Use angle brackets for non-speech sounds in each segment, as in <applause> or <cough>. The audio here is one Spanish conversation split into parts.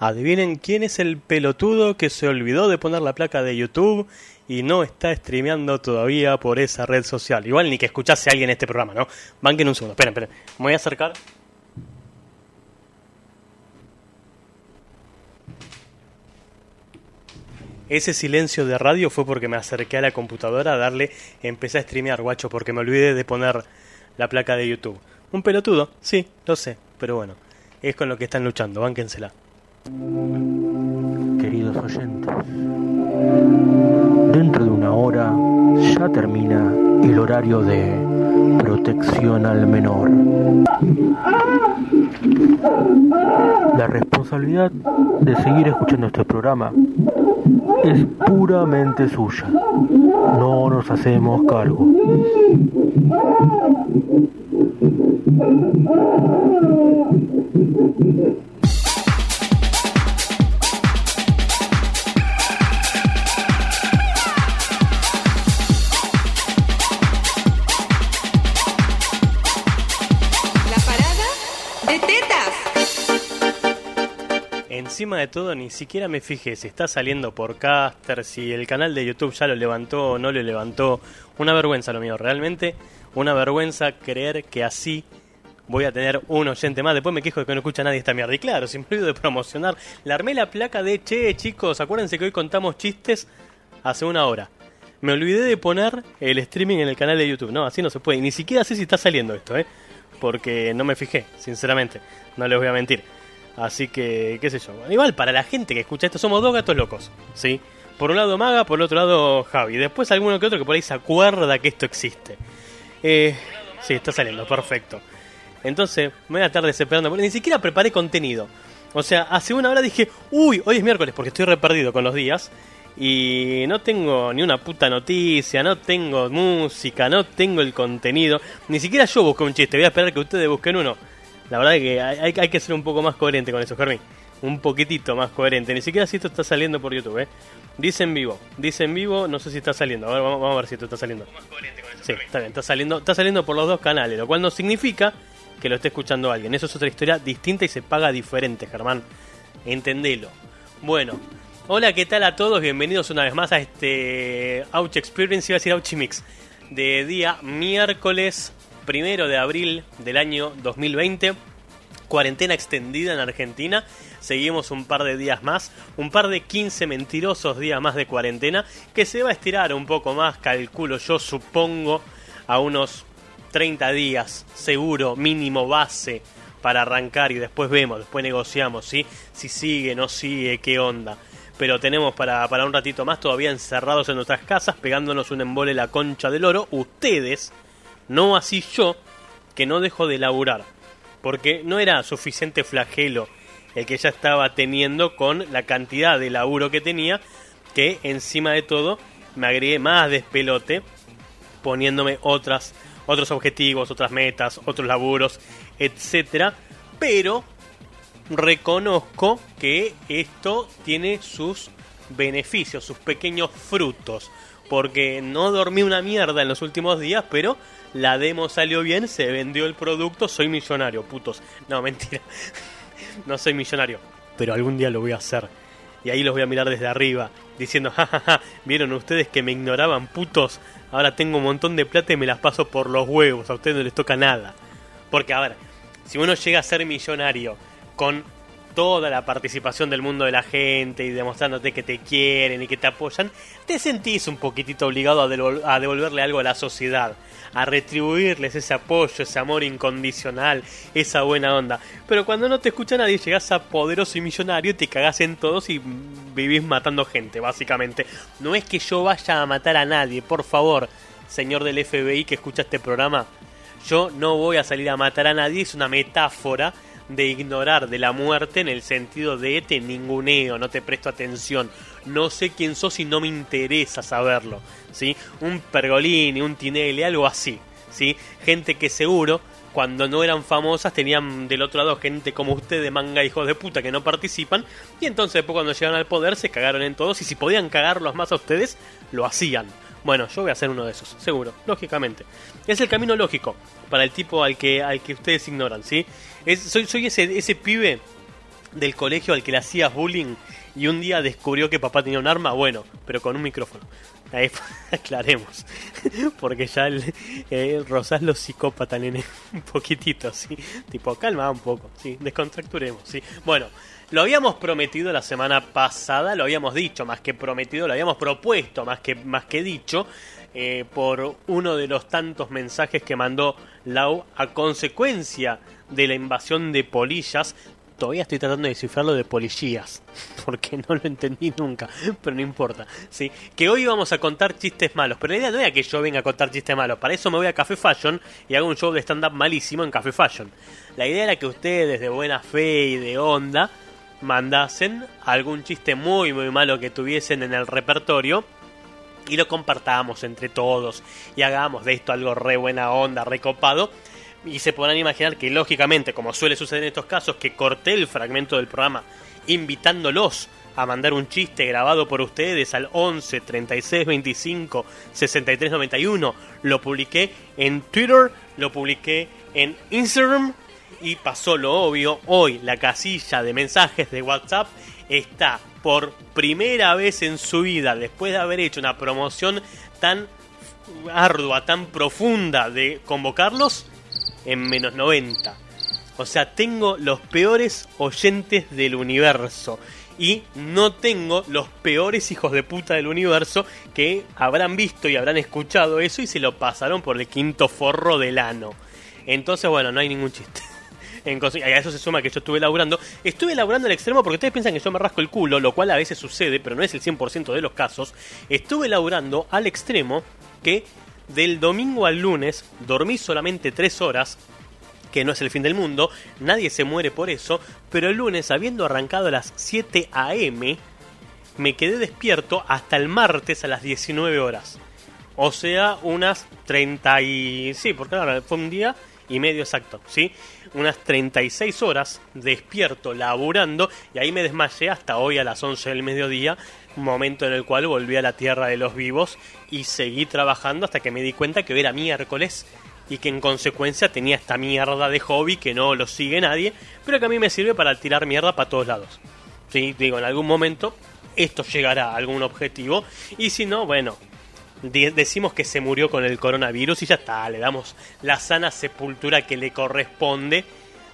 Adivinen quién es el pelotudo que se olvidó de poner la placa de YouTube y no está streameando todavía por esa red social. Igual ni que escuchase a alguien este programa, ¿no? Banquen un segundo, esperen, esperen. Me voy a acercar. Ese silencio de radio fue porque me acerqué a la computadora a darle, empecé a streamear, guacho, porque me olvidé de poner la placa de YouTube. Un pelotudo, sí, lo sé, pero bueno, es con lo que están luchando, bánquensela. Queridos oyentes, dentro de una hora ya termina el horario de protección al menor. La responsabilidad de seguir escuchando este programa es puramente suya. No nos hacemos cargo. Encima de todo, ni siquiera me fijé si está saliendo por Caster, si el canal de YouTube ya lo levantó o no lo levantó. Una vergüenza lo mío, realmente una vergüenza creer que así voy a tener un oyente más. Después me quejo de que no escucha nadie esta mierda. Y claro, sin olvido de promocionar, le armé la placa de che, chicos, acuérdense que hoy contamos chistes hace una hora. Me olvidé de poner el streaming en el canal de YouTube. No, así no se puede. Ni siquiera sé si está saliendo esto, ¿eh? Porque no me fijé, sinceramente. No les voy a mentir. Así que, qué sé yo. Igual, para la gente que escucha esto, somos dos gatos locos, ¿sí? Por un lado Maga, por el otro lado Javi. Después alguno que otro que por ahí se acuerda que esto existe. Eh, sí, está saliendo, perfecto. Entonces, me voy a estar desesperando. Ni siquiera preparé contenido. O sea, hace una hora dije, uy, hoy es miércoles porque estoy re perdido con los días. Y no tengo ni una puta noticia, no tengo música, no tengo el contenido. Ni siquiera yo busqué un chiste, voy a esperar que ustedes busquen uno. La verdad es que hay, hay que ser un poco más coherente con eso, Germín. Un poquitito más coherente. Ni siquiera si esto está saliendo por YouTube, ¿eh? Dice en vivo. Dice en vivo, no sé si está saliendo. A ver, vamos, vamos a ver si esto está saliendo. Sí, está bien, está saliendo, está saliendo por los dos canales, lo cual no significa que lo esté escuchando alguien. Eso es otra historia distinta y se paga diferente, Germán. Entendelo. Bueno, hola, ¿qué tal a todos? Bienvenidos una vez más a este Ouch Experience, iba a decir Ouch Mix, de día miércoles primero de abril del año 2020. Cuarentena extendida en Argentina. Seguimos un par de días más, un par de 15 mentirosos días más de cuarentena, que se va a estirar un poco más, calculo yo, supongo, a unos 30 días, seguro, mínimo base para arrancar y después vemos, después negociamos, ¿sí? Si sigue, no sigue, qué onda. Pero tenemos para, para un ratito más todavía encerrados en nuestras casas, pegándonos un embole la concha del oro. Ustedes, no así yo, que no dejo de laburar. Porque no era suficiente flagelo el que ya estaba teniendo con la cantidad de laburo que tenía, que encima de todo me agregué más despelote poniéndome otras otros objetivos, otras metas, otros laburos, etcétera, pero reconozco que esto tiene sus beneficios, sus pequeños frutos, porque no dormí una mierda en los últimos días, pero la demo salió bien, se vendió el producto, soy millonario, putos. No, mentira. <laughs> no soy millonario, pero algún día lo voy a hacer. Y ahí los voy a mirar desde arriba, diciendo, <laughs> jajaja, vieron ustedes que me ignoraban, putos. Ahora tengo un montón de plata y me las paso por los huevos, a ustedes no les toca nada. Porque, a ver, si uno llega a ser millonario con toda la participación del mundo de la gente y demostrándote que te quieren y que te apoyan, te sentís un poquitito obligado a, a devolverle algo a la sociedad, a retribuirles ese apoyo, ese amor incondicional, esa buena onda. Pero cuando no te escucha nadie, llegás a poderoso y millonario, te cagás en todos y vivís matando gente, básicamente. No es que yo vaya a matar a nadie, por favor, señor del FBI que escucha este programa. Yo no voy a salir a matar a nadie, es una metáfora de ignorar de la muerte en el sentido de te ninguneo, no te presto atención, no sé quién sos y no me interesa saberlo, ¿sí? Un Pergolini, un Tinelli, algo así, ¿sí? Gente que seguro cuando no eran famosas tenían del otro lado gente como usted de manga hijos de puta que no participan y entonces después cuando llegaron al poder se cagaron en todos y si podían cagarlos más a ustedes lo hacían. Bueno, yo voy a ser uno de esos, seguro, lógicamente. Es el camino lógico para el tipo al que, al que ustedes ignoran, ¿sí? Es, soy, soy ese, ese pibe del colegio al que le hacías bullying y un día descubrió que papá tenía un arma, bueno, pero con un micrófono. Ahí <laughs> aclaremos. <laughs> Porque ya el, eh, Rosas lo psicópata. <laughs> Un poquitito, sí. Tipo, calma un poco, sí. Descontracturemos, sí. Bueno, lo habíamos prometido la semana pasada, lo habíamos dicho, más que prometido, lo habíamos propuesto, más que, más que dicho, eh, por uno de los tantos mensajes que mandó Lau a consecuencia de la invasión de polillas Todavía estoy tratando de descifrarlo de policías, <laughs> porque no lo entendí nunca, pero no importa. ¿sí? Que hoy vamos a contar chistes malos, pero la idea no era que yo venga a contar chistes malos, para eso me voy a Café Fashion y hago un show de stand-up malísimo en Café Fashion. La idea era que ustedes de buena fe y de onda mandasen algún chiste muy muy malo que tuviesen en el repertorio y lo compartamos entre todos y hagamos de esto algo re buena onda, recopado y se podrán imaginar que lógicamente, como suele suceder en estos casos, que corté el fragmento del programa invitándolos a mandar un chiste grabado por ustedes al 11 36 25 63 91. Lo publiqué en Twitter, lo publiqué en Instagram y pasó lo obvio. Hoy la casilla de mensajes de WhatsApp está por primera vez en su vida, después de haber hecho una promoción tan ardua, tan profunda de convocarlos, en menos 90. O sea, tengo los peores oyentes del universo. Y no tengo los peores hijos de puta del universo que habrán visto y habrán escuchado eso y se lo pasaron por el quinto forro del ano. Entonces, bueno, no hay ningún chiste. <laughs> A eso se suma que yo estuve laburando. Estuve laburando al extremo porque ustedes piensan que yo me rasco el culo, lo cual a veces sucede, pero no es el 100% de los casos. Estuve laburando al extremo que del domingo al lunes dormí solamente 3 horas, que no es el fin del mundo, nadie se muere por eso, pero el lunes, habiendo arrancado a las 7 a.m., me quedé despierto hasta el martes a las 19 horas. O sea, unas 30 y... Sí, porque ahora fue un día y medio exacto, ¿sí? Unas 36 horas despierto, laburando, y ahí me desmayé hasta hoy a las 11 del mediodía, momento en el cual volví a la tierra de los vivos y seguí trabajando hasta que me di cuenta que hoy era miércoles y que en consecuencia tenía esta mierda de hobby que no lo sigue nadie, pero que a mí me sirve para tirar mierda para todos lados. ¿Sí? Digo, en algún momento esto llegará a algún objetivo y si no, bueno, decimos que se murió con el coronavirus y ya está, le damos la sana sepultura que le corresponde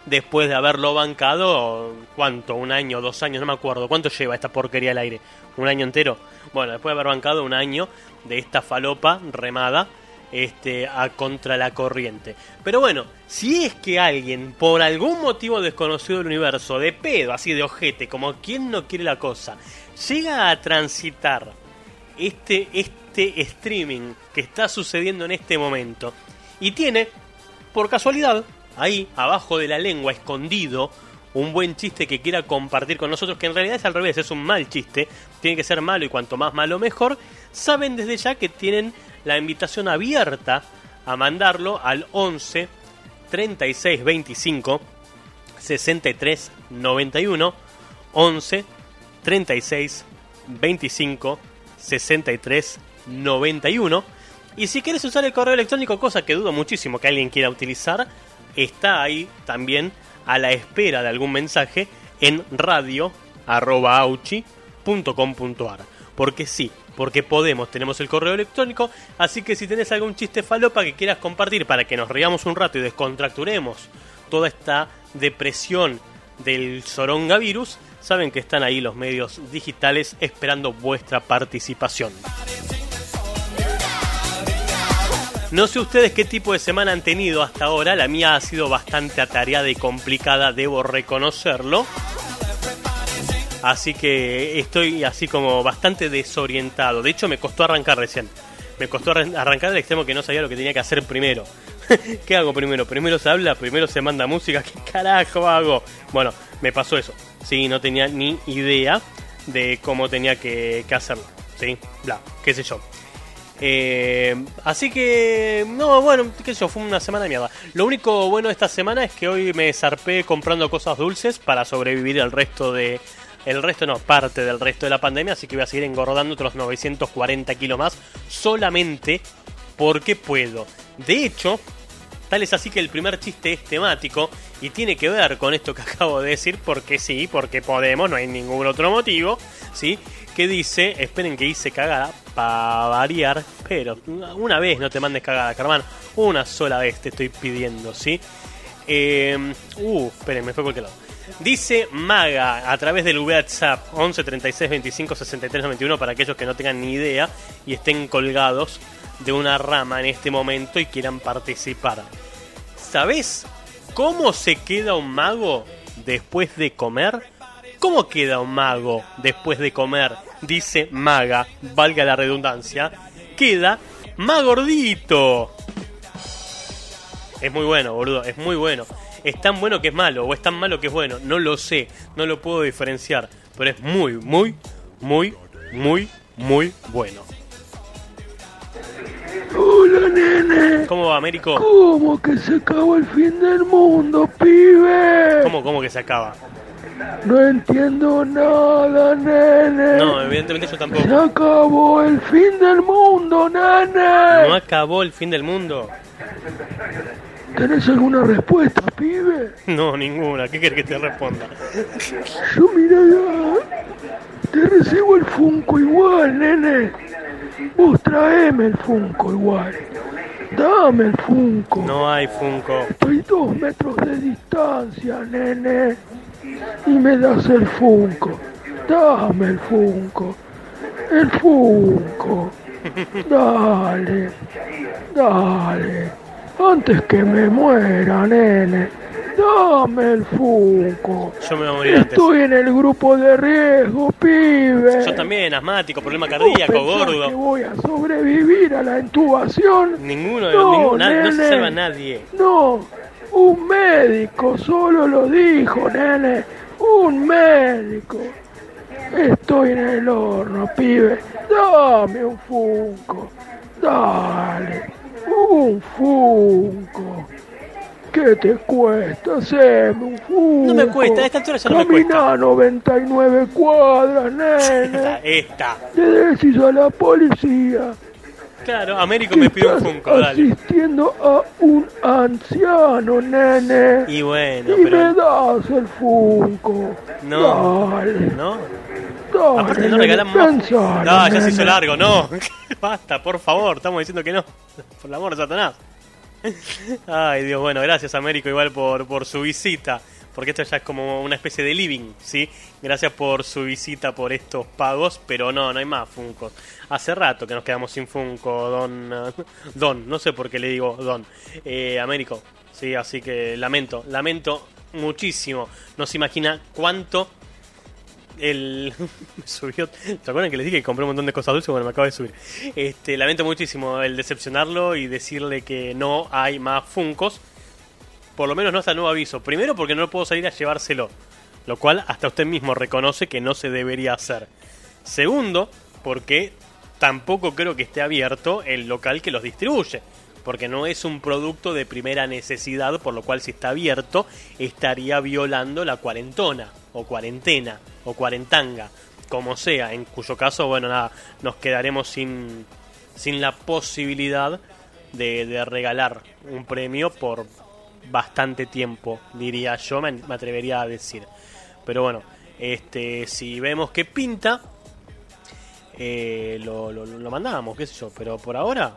después de haberlo bancado, ¿cuánto? Un año, dos años, no me acuerdo. ¿Cuánto lleva esta porquería al aire? ¿Un año entero? Bueno, después de haber bancado un año de esta falopa remada este, a contra la corriente. Pero bueno, si es que alguien, por algún motivo desconocido del universo, de pedo, así de ojete, como quien no quiere la cosa, llega a transitar este, este streaming que está sucediendo en este momento. Y tiene, por casualidad, ahí abajo de la lengua, escondido, un buen chiste que quiera compartir con nosotros, que en realidad es al revés, es un mal chiste, tiene que ser malo y cuanto más malo mejor, saben desde ya que tienen la invitación abierta a mandarlo al 11 36 25 63 91 11 36 25 63 91 y si quieres usar el correo electrónico, cosa que dudo muchísimo que alguien quiera utilizar, está ahí también a la espera de algún mensaje en radio.auchi.com.ar. Porque sí, porque podemos, tenemos el correo electrónico, así que si tenés algún chiste falopa que quieras compartir para que nos riamos un rato y descontracturemos toda esta depresión del virus, saben que están ahí los medios digitales esperando vuestra participación. No sé ustedes qué tipo de semana han tenido hasta ahora, la mía ha sido bastante atareada y complicada, debo reconocerlo. Así que estoy así como bastante desorientado. De hecho, me costó arrancar recién. Me costó arrancar al extremo que no sabía lo que tenía que hacer primero. <laughs> ¿Qué hago primero? Primero se habla, primero se manda música. <laughs> ¿Qué carajo hago? Bueno, me pasó eso. Sí, no tenía ni idea de cómo tenía que, que hacerlo. Sí, bla, qué sé yo. Eh, así que, no, bueno, qué sé yo, fue una semana de mierda. Lo único bueno de esta semana es que hoy me zarpé comprando cosas dulces para sobrevivir el resto de. El resto no, parte del resto de la pandemia, así que voy a seguir engordando otros 940 kilos más solamente porque puedo. De hecho, Así que el primer chiste es temático y tiene que ver con esto que <laughs> acabo de decir, porque sí, porque podemos, no hay ningún otro motivo, ¿sí? Que dice, esperen que hice cagada, para variar, pero una vez no te mandes cagada, Carman, una sola vez te estoy pidiendo, ¿sí? Eh, uh, esperen, me fue cualquier lado. Dice Maga a través del WhatsApp 11 36 25 63 91 para aquellos que no tengan ni idea y estén colgados de una rama en este momento y quieran participar. ¿Sabes cómo se queda un mago después de comer? ¿Cómo queda un mago después de comer? Dice Maga, valga la redundancia. Queda más gordito. Es muy bueno, boludo, es muy bueno. Es tan bueno que es malo, o es tan malo que es bueno. No lo sé, no lo puedo diferenciar. Pero es muy, muy, muy, muy, muy bueno. Hola, nene. ¿Cómo va, Américo? ¿Cómo que se acabó el fin del mundo, pibe? ¿Cómo, cómo que se acaba? No entiendo nada, nene. No, evidentemente yo Se tampoco. acabó el fin del mundo, nene. ¿No acabó el fin del mundo? ¿Tenés alguna respuesta, pibe? <laughs> No, ninguna. ¿Qué querés que te responda? Yo mira, ya, te recibo el Funko igual, nene. Vos traeme el Funko igual. Dame el Funko. No hay Funko. Estoy dos metros de distancia, nene. Y me das el Funko. Dame el Funko. El Funko. Dale. Dale. Antes que me muera, nene. Dame el Funko. Yo me voy a morir antes. Estoy en el grupo de riesgo, pibe. Yo también, asmático, problema ¿Vos cardíaco, pensás que gordo. voy a sobrevivir a la intubación? Ninguno, No, ninguno- na- no se nene. salva nadie. No, un médico solo lo dijo, nene. Un médico. Estoy en el horno, pibe. Dame un Funko. Dale. ¿Qué te cuesta hacerme un Funko? No me cuesta, a esta altura ya no me cuesta. Camina 99 cuadras, nene. <laughs> esta. Le decís a la policía Claro, Américo me pide un Funko, dale. asistiendo a un anciano, nene. Y bueno, Y me das el Funko. No. Dale, ¿No? dale. Aparte no regalamos más. pensalo, No, ya se hizo largo, no. <laughs> Basta, por favor, estamos diciendo que no. Por el amor de Satanás. Ay, Dios, bueno, gracias Américo igual por, por su visita. Porque esto ya es como una especie de living, ¿sí? Gracias por su visita, por estos pagos, pero no, no hay más Funkos. Hace rato que nos quedamos sin Funko, Don. <laughs> Don, no sé por qué le digo Don. Eh, Américo, sí, así que lamento, lamento muchísimo. No se imagina cuánto el me <laughs> subió ¿te acuerdan que les dije que compré un montón de cosas dulces? bueno me acaba de subir. Este lamento muchísimo el decepcionarlo y decirle que no hay más funcos. Por lo menos no hasta nuevo aviso. Primero porque no puedo salir a llevárselo lo cual hasta usted mismo reconoce que no se debería hacer. Segundo porque tampoco creo que esté abierto el local que los distribuye porque no es un producto de primera necesidad, por lo cual si está abierto estaría violando la cuarentona o cuarentena o cuarentanga, como sea, en cuyo caso, bueno, nada, nos quedaremos sin, sin la posibilidad de, regalar un premio por bastante tiempo, diría yo, me, me atrevería a decir. Pero bueno, este, si vemos que pinta, eh, lo, lo, lo mandamos, qué sé yo, pero por ahora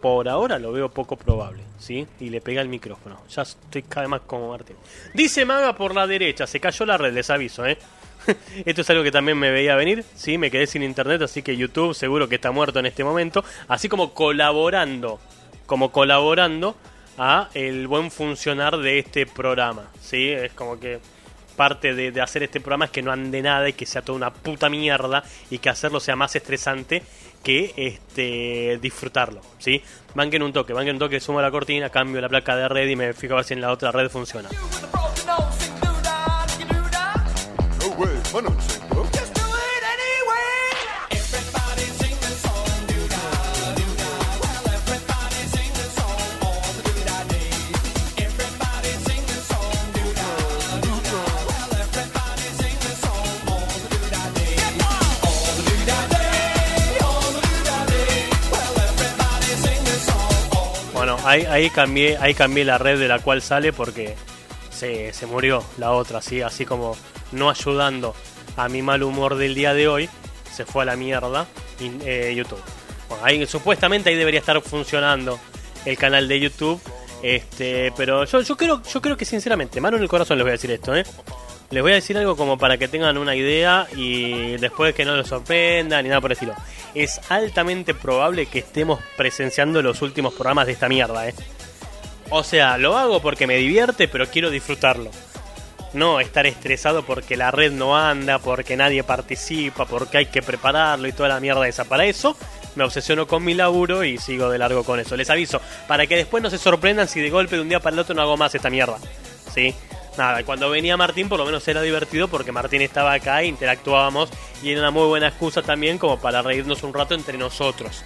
por ahora lo veo poco probable, ¿sí? Y le pega el micrófono. Ya estoy cada vez más como Martín. Dice Maga por la derecha, se cayó la red, les aviso, ¿eh? <laughs> Esto es algo que también me veía venir, ¿sí? Me quedé sin internet, así que YouTube seguro que está muerto en este momento. Así como colaborando, como colaborando a el buen funcionar de este programa, ¿sí? Es como que parte de, de hacer este programa es que no ande nada y que sea toda una puta mierda y que hacerlo sea más estresante que este disfrutarlo, ¿sí? Banquen un toque, banquen un toque, sumo la cortina, cambio la placa de red y me fijo a ver si en la otra red funciona. No way, ahí, ahí cambié, ahí cambié la red de la cual sale porque se, se murió la otra, así, así como no ayudando a mi mal humor del día de hoy, se fue a la mierda in- eh, YouTube. Bueno, ahí, supuestamente ahí debería estar funcionando el canal de YouTube, este, pero yo, yo creo, yo creo que sinceramente, mano en el corazón les voy a decir esto, ¿eh? Les voy a decir algo como para que tengan una idea y después que no los sorprendan ni nada por el estilo. Es altamente probable que estemos presenciando los últimos programas de esta mierda, ¿eh? O sea, lo hago porque me divierte, pero quiero disfrutarlo. No estar estresado porque la red no anda, porque nadie participa, porque hay que prepararlo y toda la mierda esa. Para eso me obsesiono con mi laburo y sigo de largo con eso. Les aviso, para que después no se sorprendan si de golpe de un día para el otro no hago más esta mierda. ¿Sí? Nada, cuando venía Martín por lo menos era divertido porque Martín estaba acá e interactuábamos y era una muy buena excusa también como para reírnos un rato entre nosotros.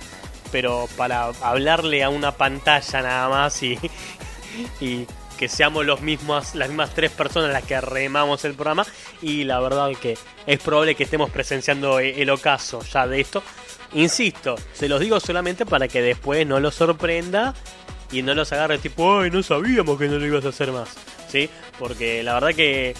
Pero para hablarle a una pantalla nada más y, <laughs> y que seamos los mismos, las mismas tres personas las que remamos el programa y la verdad que es probable que estemos presenciando e- el ocaso ya de esto. Insisto, se los digo solamente para que después no los sorprenda y no los agarre tipo, ay, no sabíamos que no lo ibas a hacer más. ¿Sí? Porque la verdad que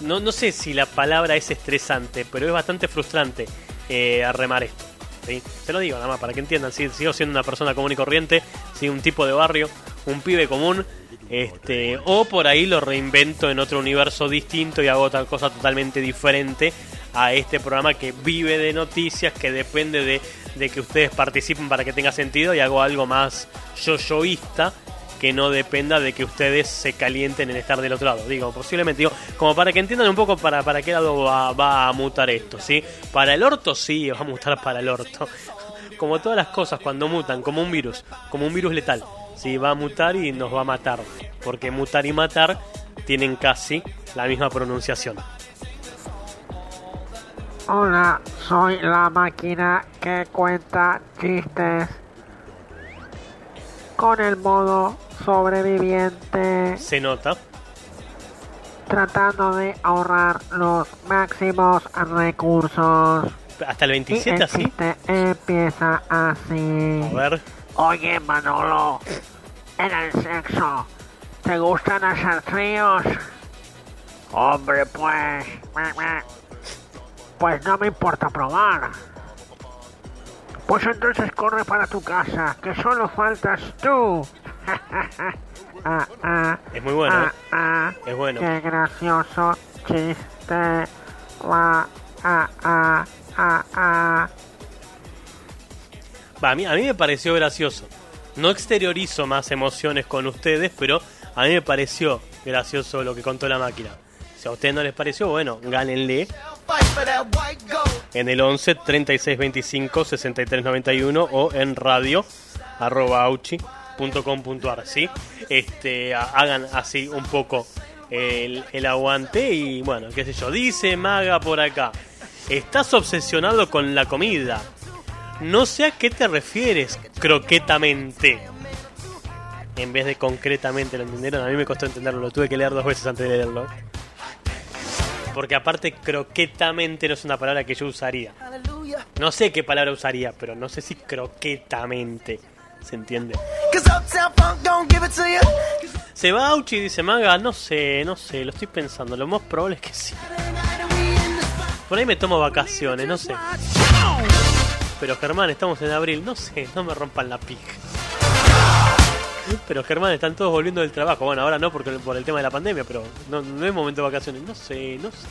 no, no sé si la palabra es estresante, pero es bastante frustrante eh, remar esto. ¿sí? Se lo digo nada más para que entiendan. ¿sí? Sigo siendo una persona común y corriente, ¿sí? un tipo de barrio, un pibe común. Este, o por ahí lo reinvento en otro universo distinto y hago otra cosa totalmente diferente a este programa que vive de noticias, que depende de, de que ustedes participen para que tenga sentido y hago algo más yo-yoísta que no dependa de que ustedes se calienten en estar del otro lado. Digo, posiblemente, digo, como para que entiendan un poco para, para qué lado va, va a mutar esto, ¿sí? Para el orto sí, <laughs> va a mutar para el orto. Como todas las cosas cuando mutan, como un virus, como un virus letal. Sí, va a mutar y nos va a matar. Porque mutar y matar tienen casi la misma pronunciación. Hola, soy la máquina que cuenta chistes con el modo sobreviviente, Se nota. tratando de ahorrar los máximos recursos. Hasta el Y 27 el así. chiste empieza así. A ver. Oye, Manolo, en el sexo, ¿te gustan hacer tríos? Hombre, pues... Pues no me importa probar. Pues entonces corre para tu casa, que solo faltas tú. Ah, ah, Es muy bueno, ah, ¿eh? ah, Es bueno. Qué gracioso chiste. Ah, ah, ah, ah, ah. Va, a, mí, a mí me pareció gracioso. No exteriorizo más emociones con ustedes, pero a mí me pareció gracioso lo que contó la máquina. Si a ustedes no les pareció, bueno, gánenle en el 11 36 25 63 91 o en radio arroba auchi punto com punto ar, ¿sí? Este, ha- hagan así un poco el, el aguante y bueno, qué sé yo. Dice Maga por acá, estás obsesionado con la comida. No sé a qué te refieres croquetamente. En vez de concretamente, ¿lo entendieron? A mí me costó entenderlo, lo tuve que leer dos veces antes de leerlo. Porque aparte, croquetamente no es una palabra que yo usaría. No sé qué palabra usaría, pero no sé si croquetamente. ¿Se entiende? Se va Auchi y dice Maga, no sé, no sé, lo estoy pensando. Lo más probable es que sí. Por ahí me tomo vacaciones, no sé. Pero Germán, estamos en abril, no sé, no me rompan la pija. Pero Germán, están todos volviendo del trabajo. Bueno, ahora no porque por el tema de la pandemia, pero no, no es momento de vacaciones. No sé, no sé.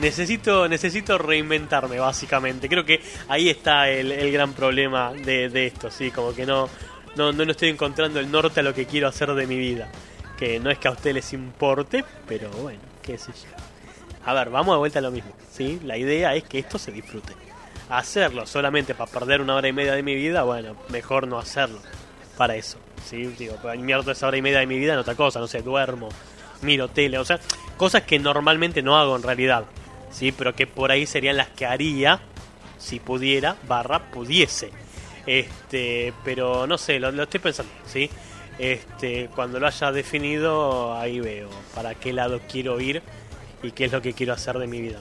Necesito, necesito reinventarme, básicamente. Creo que ahí está el, el gran problema de, de esto, sí, como que no, no, no, estoy encontrando el norte a lo que quiero hacer de mi vida. Que no es que a ustedes les importe, pero bueno, qué sé yo. A ver, vamos de vuelta a lo mismo, ¿sí? La idea es que esto se disfrute. Hacerlo solamente para perder una hora y media de mi vida, bueno, mejor no hacerlo para eso, ¿sí? Digo, pues, invierto esa hora y media de mi vida en otra cosa, no sé, duermo, miro tele, o sea, cosas que normalmente no hago en realidad, ¿sí? Pero que por ahí serían las que haría si pudiera, barra, pudiese. Este, pero no sé, lo, lo estoy pensando, ¿sí? Este, cuando lo haya definido, ahí veo para qué lado quiero ir y qué es lo que quiero hacer de mi vida.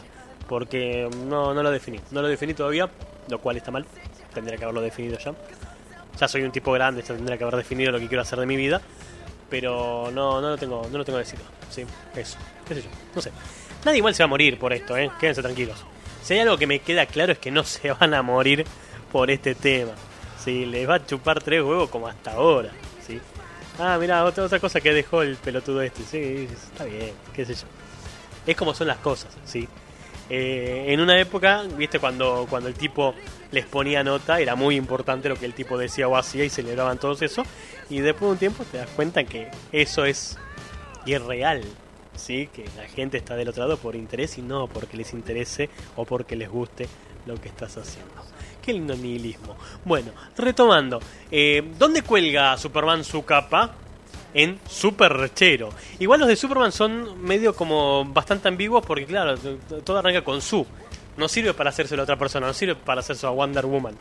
Porque no, no lo definí, no lo definí todavía, lo cual está mal, tendría que haberlo definido ya. Ya soy un tipo grande, ya tendría que haber definido lo que quiero hacer de mi vida. Pero no, no lo tengo, no lo tengo decidido. Sí, eso. ¿Qué sé yo? No sé. Nadie igual se va a morir por esto, ¿eh? Quédense tranquilos. Si hay algo que me queda claro es que no <laughs> se van a morir por este tema. Sí, les va a chupar tres huevos como hasta ahora. ¿sí? Ah, mira, otra, otra cosa que dejó el pelotudo este. Sí, está bien, qué sé yo. Es como son las cosas, ¿sí? Eh, en una época, viste, cuando, cuando el tipo les ponía nota, era muy importante lo que el tipo decía o hacía y celebraban todos eso. Y después de un tiempo te das cuenta que eso es irreal, ¿sí? Que la gente está del otro lado por interés y no porque les interese o porque les guste lo que estás haciendo. Qué lindo nihilismo. Bueno, retomando. Eh, ¿Dónde cuelga Superman su capa? En Super Rechero. Igual los de Superman son medio como bastante ambiguos porque, claro, todo arranca con su. No sirve para hacérselo a otra persona, no sirve para hacérselo a Wonder Woman.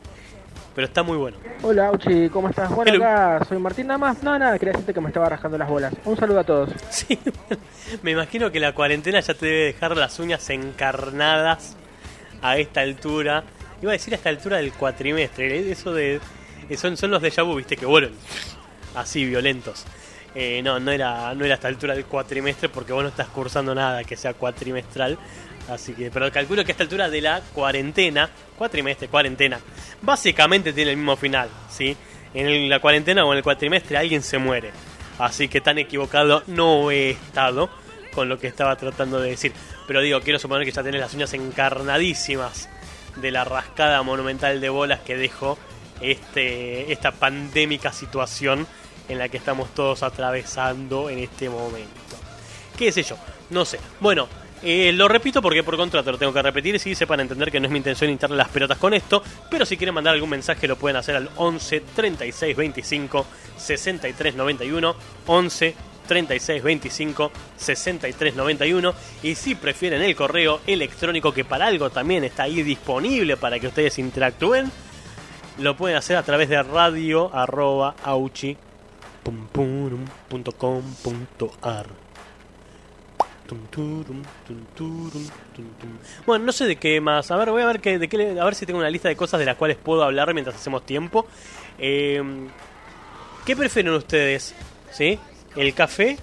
Pero está muy bueno. Hola, Auchi, ¿cómo estás? Bueno, Hello. acá soy Martín nada más. No, nada, quería decirte que me estaba rajando las bolas. Un saludo a todos. Sí, <laughs> me imagino que la cuarentena ya te debe dejar las uñas encarnadas a esta altura. Iba a decir a esta altura del cuatrimestre. ¿eh? Eso de. eh, Son, son los de vu, viste, que vuelven así violentos. Eh, no, no era, no era a esta altura del cuatrimestre porque vos no estás cursando nada que sea cuatrimestral. Así que, pero calculo que a esta altura de la cuarentena, cuatrimestre, cuarentena, básicamente tiene el mismo final, ¿sí? En la cuarentena o en el cuatrimestre alguien se muere. Así que tan equivocado no he estado con lo que estaba tratando de decir. Pero digo, quiero suponer que ya tenés las uñas encarnadísimas de la rascada monumental de bolas que dejó este, esta pandémica situación en la que estamos todos atravesando en este momento. ¿Qué sé yo? No sé. Bueno, eh, lo repito porque por contrato lo tengo que repetir. Si sepan entender que no es mi intención hincarle las pelotas con esto. Pero si quieren mandar algún mensaje lo pueden hacer al 11 36 25 63 91. 11 36 25 63 91. Y si prefieren el correo electrónico que para algo también está ahí disponible para que ustedes interactúen. Lo pueden hacer a través de radio arroba auchi. Bueno, no sé de qué más. A ver, voy a ver, de qué, a ver si tengo una lista de cosas de las cuales puedo hablar mientras hacemos tiempo. Eh, ¿Qué prefieren ustedes? ¿Sí? ¿El café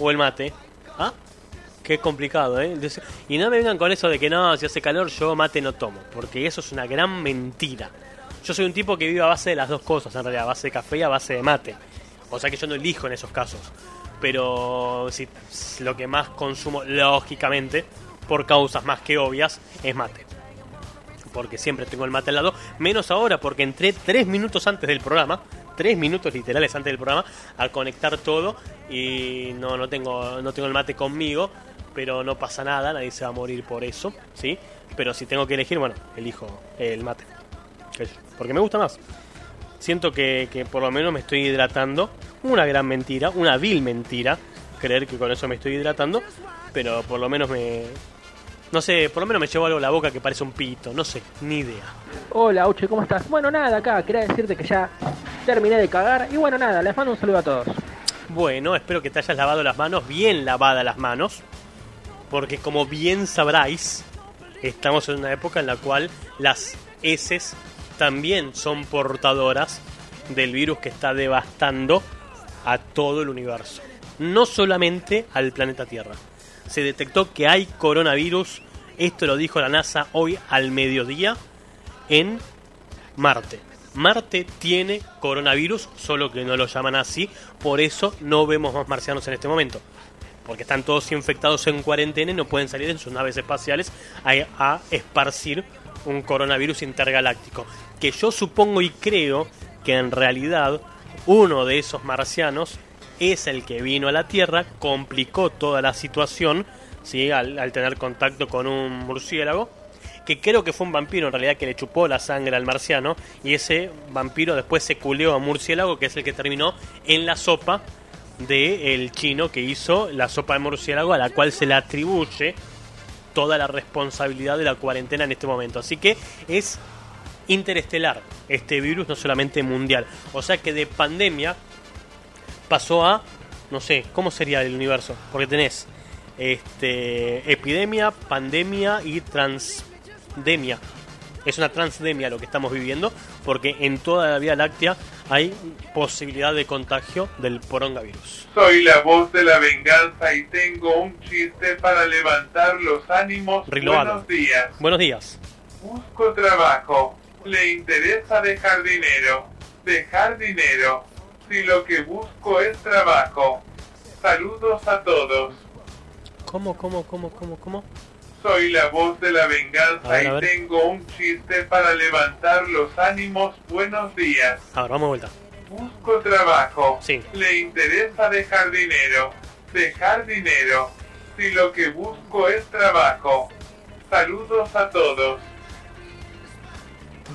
o el mate? ¿Ah? Qué complicado, ¿eh? Y no me vengan con eso de que no, si hace calor yo mate no tomo. Porque eso es una gran mentira. Yo soy un tipo que vive a base de las dos cosas, en realidad, a base de café y a base de mate. O sea que yo no elijo en esos casos. Pero si lo que más consumo, lógicamente, por causas más que obvias, es mate. Porque siempre tengo el mate al lado. Menos ahora, porque entré tres minutos antes del programa. Tres minutos literales antes del programa. A conectar todo. Y no, no, tengo, no tengo el mate conmigo. Pero no pasa nada. Nadie se va a morir por eso. ¿sí? Pero si tengo que elegir, bueno, elijo el mate. Que- Porque me gusta más. Siento que, que por lo menos me estoy hidratando. Una gran mentira, una vil mentira. Creer que con eso me estoy hidratando. Pero por lo menos me. No sé, por lo menos me llevo algo a la boca que parece un pito. No sé, ni idea. Hola, Auchi, ¿cómo estás? Bueno, nada, acá quería decirte que ya terminé de cagar. Y bueno, nada, les mando un saludo a todos. Bueno, espero que te hayas lavado las manos, bien lavadas las manos. Porque como bien sabráis, estamos en una época en la cual las heces también son portadoras del virus que está devastando a todo el universo. No solamente al planeta Tierra. Se detectó que hay coronavirus, esto lo dijo la NASA hoy al mediodía, en Marte. Marte tiene coronavirus, solo que no lo llaman así, por eso no vemos más marcianos en este momento. Porque están todos infectados en cuarentena y no pueden salir en sus naves espaciales a, a esparcir un coronavirus intergaláctico. Que yo supongo y creo que en realidad uno de esos marcianos es el que vino a la Tierra, complicó toda la situación, ¿sí? al, tener contacto con un murciélago que creo que fue un vampiro en realidad que le chupó la sangre al marciano y ese vampiro después se culeó a murciélago que es el que terminó en la sopa del chino que hizo la sopa de murciélago a la cual se le atribuye toda la responsabilidad de la cuarentena en este momento. Así que es interestelar este virus, no solamente mundial. O sea que de pandemia pasó a, no sé, ¿cómo sería el universo? Porque tenés este, epidemia, pandemia y transdemia. Es una transdemia lo que estamos viviendo, porque en toda la Vía Láctea hay posibilidad de contagio del porongavirus. Soy la voz de la venganza y tengo un chiste para levantar los ánimos. Buenos días. Buenos días. Busco trabajo. Le interesa dejar dinero. Dejar dinero. Si lo que busco es trabajo. Saludos a todos. ¿Cómo, cómo, cómo, cómo, cómo? Soy la voz de la venganza A ver, a y tengo un chiste para levantar los ánimos. Buenos días. A ver, vamos de vuelta. Busco trabajo. Sí. Le interesa dejar dinero. Dejar dinero. Si lo que busco es trabajo. Saludos a todos.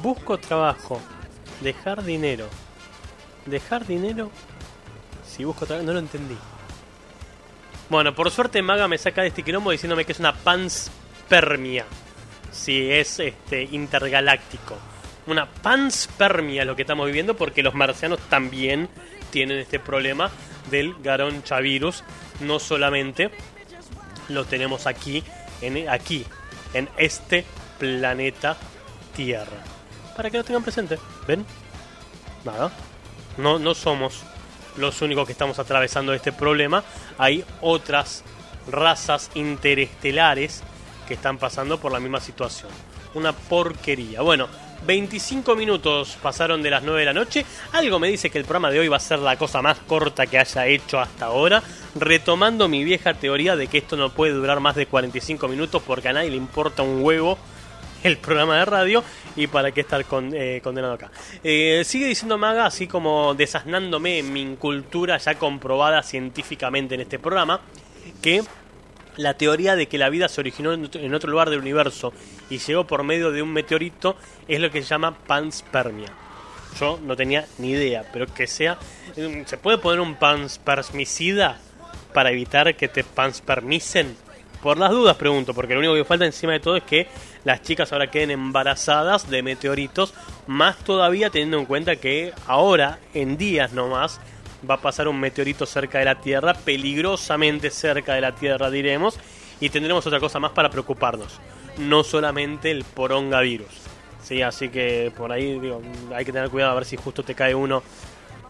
Busco trabajo. Dejar dinero. Dejar dinero. Si busco trabajo. No lo entendí. Bueno, por suerte Maga me saca de este quilombo diciéndome que es una panspermia. Si es este intergaláctico. Una panspermia lo que estamos viviendo porque los marcianos también tienen este problema del garonchavirus. No solamente lo tenemos aquí, en, aquí, en este planeta Tierra. Para que lo tengan presente. ¿Ven? Nada. No, no somos los únicos que estamos atravesando este problema. Hay otras razas interestelares que están pasando por la misma situación. Una porquería. Bueno, 25 minutos pasaron de las 9 de la noche. Algo me dice que el programa de hoy va a ser la cosa más corta que haya hecho hasta ahora. Retomando mi vieja teoría de que esto no puede durar más de 45 minutos porque a nadie le importa un huevo el programa de radio y para qué estar con- eh, condenado acá. Eh, sigue diciendo Maga, así como desasnándome en mi incultura ya comprobada científicamente en este programa, que la teoría de que la vida se originó en otro- lugar del universo y llegó por medio de un meteorito es lo que se llama panspermia. Yo no tenía ni idea, pero que sea... mm, ¿Se puede poner un panspermicida para evitar que te panspermicen? Por las dudas pregunto, porque lo único que falta encima de todo es que las chicas ahora queden embarazadas de meteoritos, más todavía teniendo en cuenta que ahora, en días nomás, va a pasar un meteorito cerca de la Tierra, peligrosamente cerca de la Tierra diremos, y tendremos otra cosa más para preocuparnos, no solamente el porongavirus. Sí, así que por ahí digo, hay que tener cuidado a ver si justo te cae uno,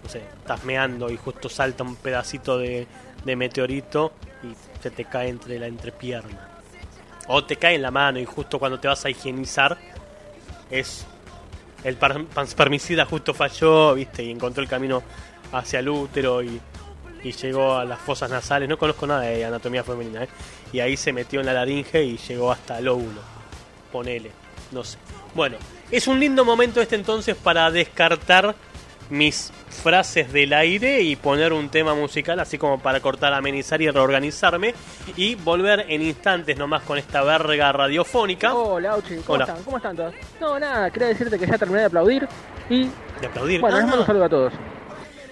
no sé, estás meando y justo salta un pedacito de, de meteorito y se te cae entre la entrepierna. O te cae en la mano y justo cuando te vas a higienizar es el panspermicida justo falló, viste, y encontró el camino hacia el útero y, y llegó a las fosas nasales. No conozco nada de anatomía femenina, ¿eh? Y ahí se metió en la laringe y llegó hasta el óvulo. Ponele, no sé. Bueno, es un lindo momento este entonces para descartar mis frases del aire y poner un tema musical así como para cortar, amenizar y reorganizarme y volver en instantes nomás con esta verga radiofónica Hola, Auchi, ¿cómo Hola. están? ¿Cómo están todos? No, nada, quería decirte que ya terminé de aplaudir y de aplaudir. bueno, les mando un saludo a todos.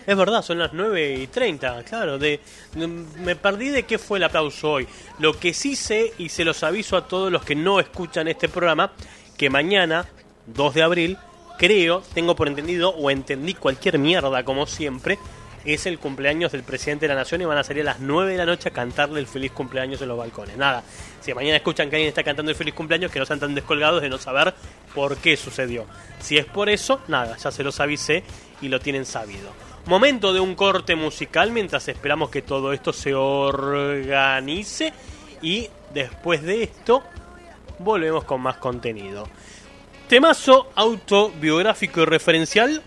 Es verdad, son las 9 y 30, claro. De, de- me perdí de qué fue el aplauso hoy. Lo que sí sé, y se los aviso a todos los que no escuchan este programa, que mañana, 2 de abril, creo, tengo por entendido, o entendí cualquier mierda como siempre, es el cumpleaños del presidente de la nación y van a salir a las 9 de la noche a cantarle el feliz cumpleaños en los balcones. Nada, si mañana escuchan que alguien está cantando el feliz cumpleaños, que no sean tan descolgados de no saber por qué sucedió. Si es por eso, nada, ya se los avisé y lo tienen sabido. Momento de un corte musical mientras esperamos que todo esto se organice y después de esto volvemos con más contenido. Temazo autobiográfico y referencial.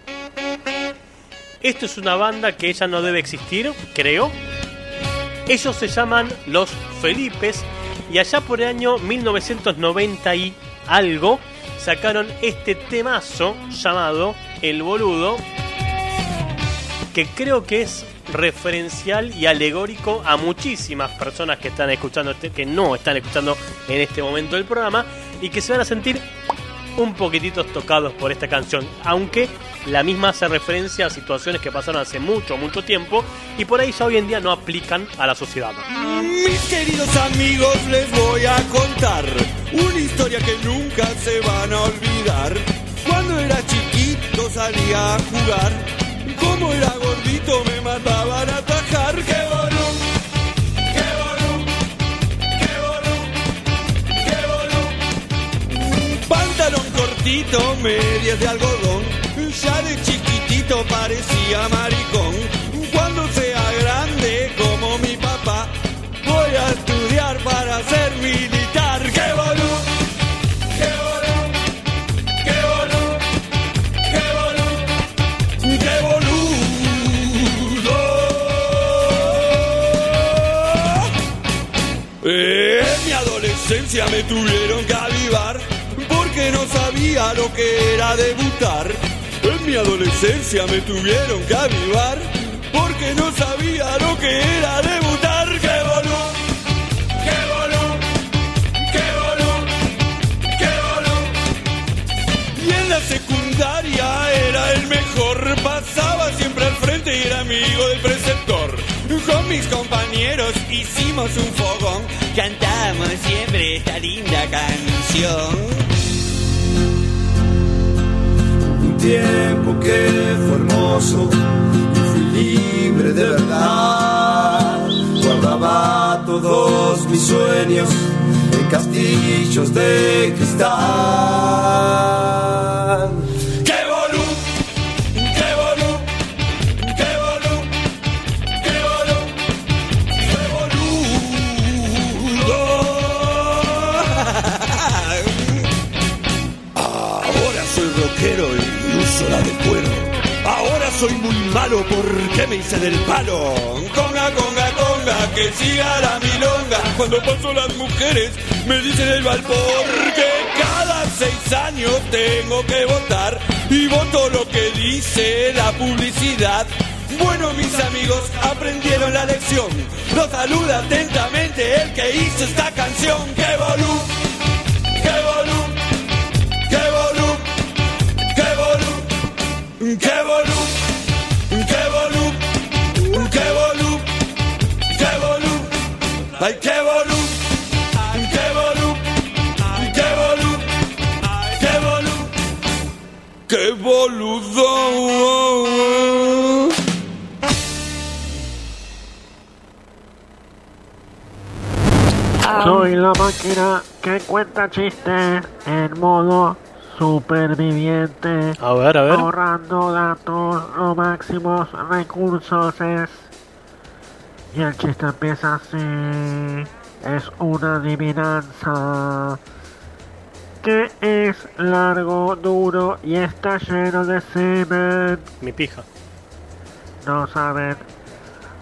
Esto es una banda que ella no debe existir, creo. Ellos se llaman Los Felipes y allá por el año 1990 y algo sacaron este temazo llamado El Boludo que creo que es referencial y alegórico a muchísimas personas que están escuchando este, que no están escuchando en este momento el programa y que se van a sentir un poquitito tocados por esta canción, aunque la misma hace referencia a situaciones que pasaron hace mucho, mucho tiempo y por ahí ya hoy en día no aplican a la sociedad. Mis queridos amigos, les voy a contar una historia que nunca se van a olvidar. Cuando era chiquito salía a jugar, como era gordito me mataban a atajar. Necesito medias de algodón. Ya de chiquitito parecía maricón. Cuando sea grande como mi papá, voy a estudiar para ser militar. ¡Qué bolú! ¡Qué bolú! ¡Qué bolú! ¡Qué bolú! ¡Qué boludo! En mi adolescencia me tuvieron que lo que era debutar. En mi adolescencia me tuvieron que avivar porque no sabía lo que era debutar. ¡Qué bolú! ¡Qué bolú! ¡Qué bolú! ¡Qué bolú! Y en la secundaria era el mejor, pasaba siempre al frente y era amigo del preceptor. Con mis compañeros hicimos un fogón, cantamos siempre esta linda canción. Tiempo que fue hermoso y fui libre de verdad. Guardaba todos mis sueños en castillos de cristal. Soy muy malo porque me hice del palo. Conga, conga, conga, que siga la milonga. Cuando paso las mujeres me dicen el balpor que cada seis años tengo que votar y voto lo que dice la publicidad. Bueno, mis amigos, aprendieron la lección. Los saluda atentamente el que hizo esta canción. ¡Qué bolú! ¡Qué bolú! ¡Qué bolú! ¡Qué! ¡Qué bolú! ¡Ay, qué bolú! ¡Qué bolú! ¡Qué bolú! ¡Qué bolú! ¡Qué boludo! Soy la máquina que cuenta chistes en modo superviviente. A ver, a ver. Ahorrando datos o máximos recursos es. Y el chiste empieza así. Es una adivinanza. Que es largo, duro y está lleno de semen. Mi pija. No saben.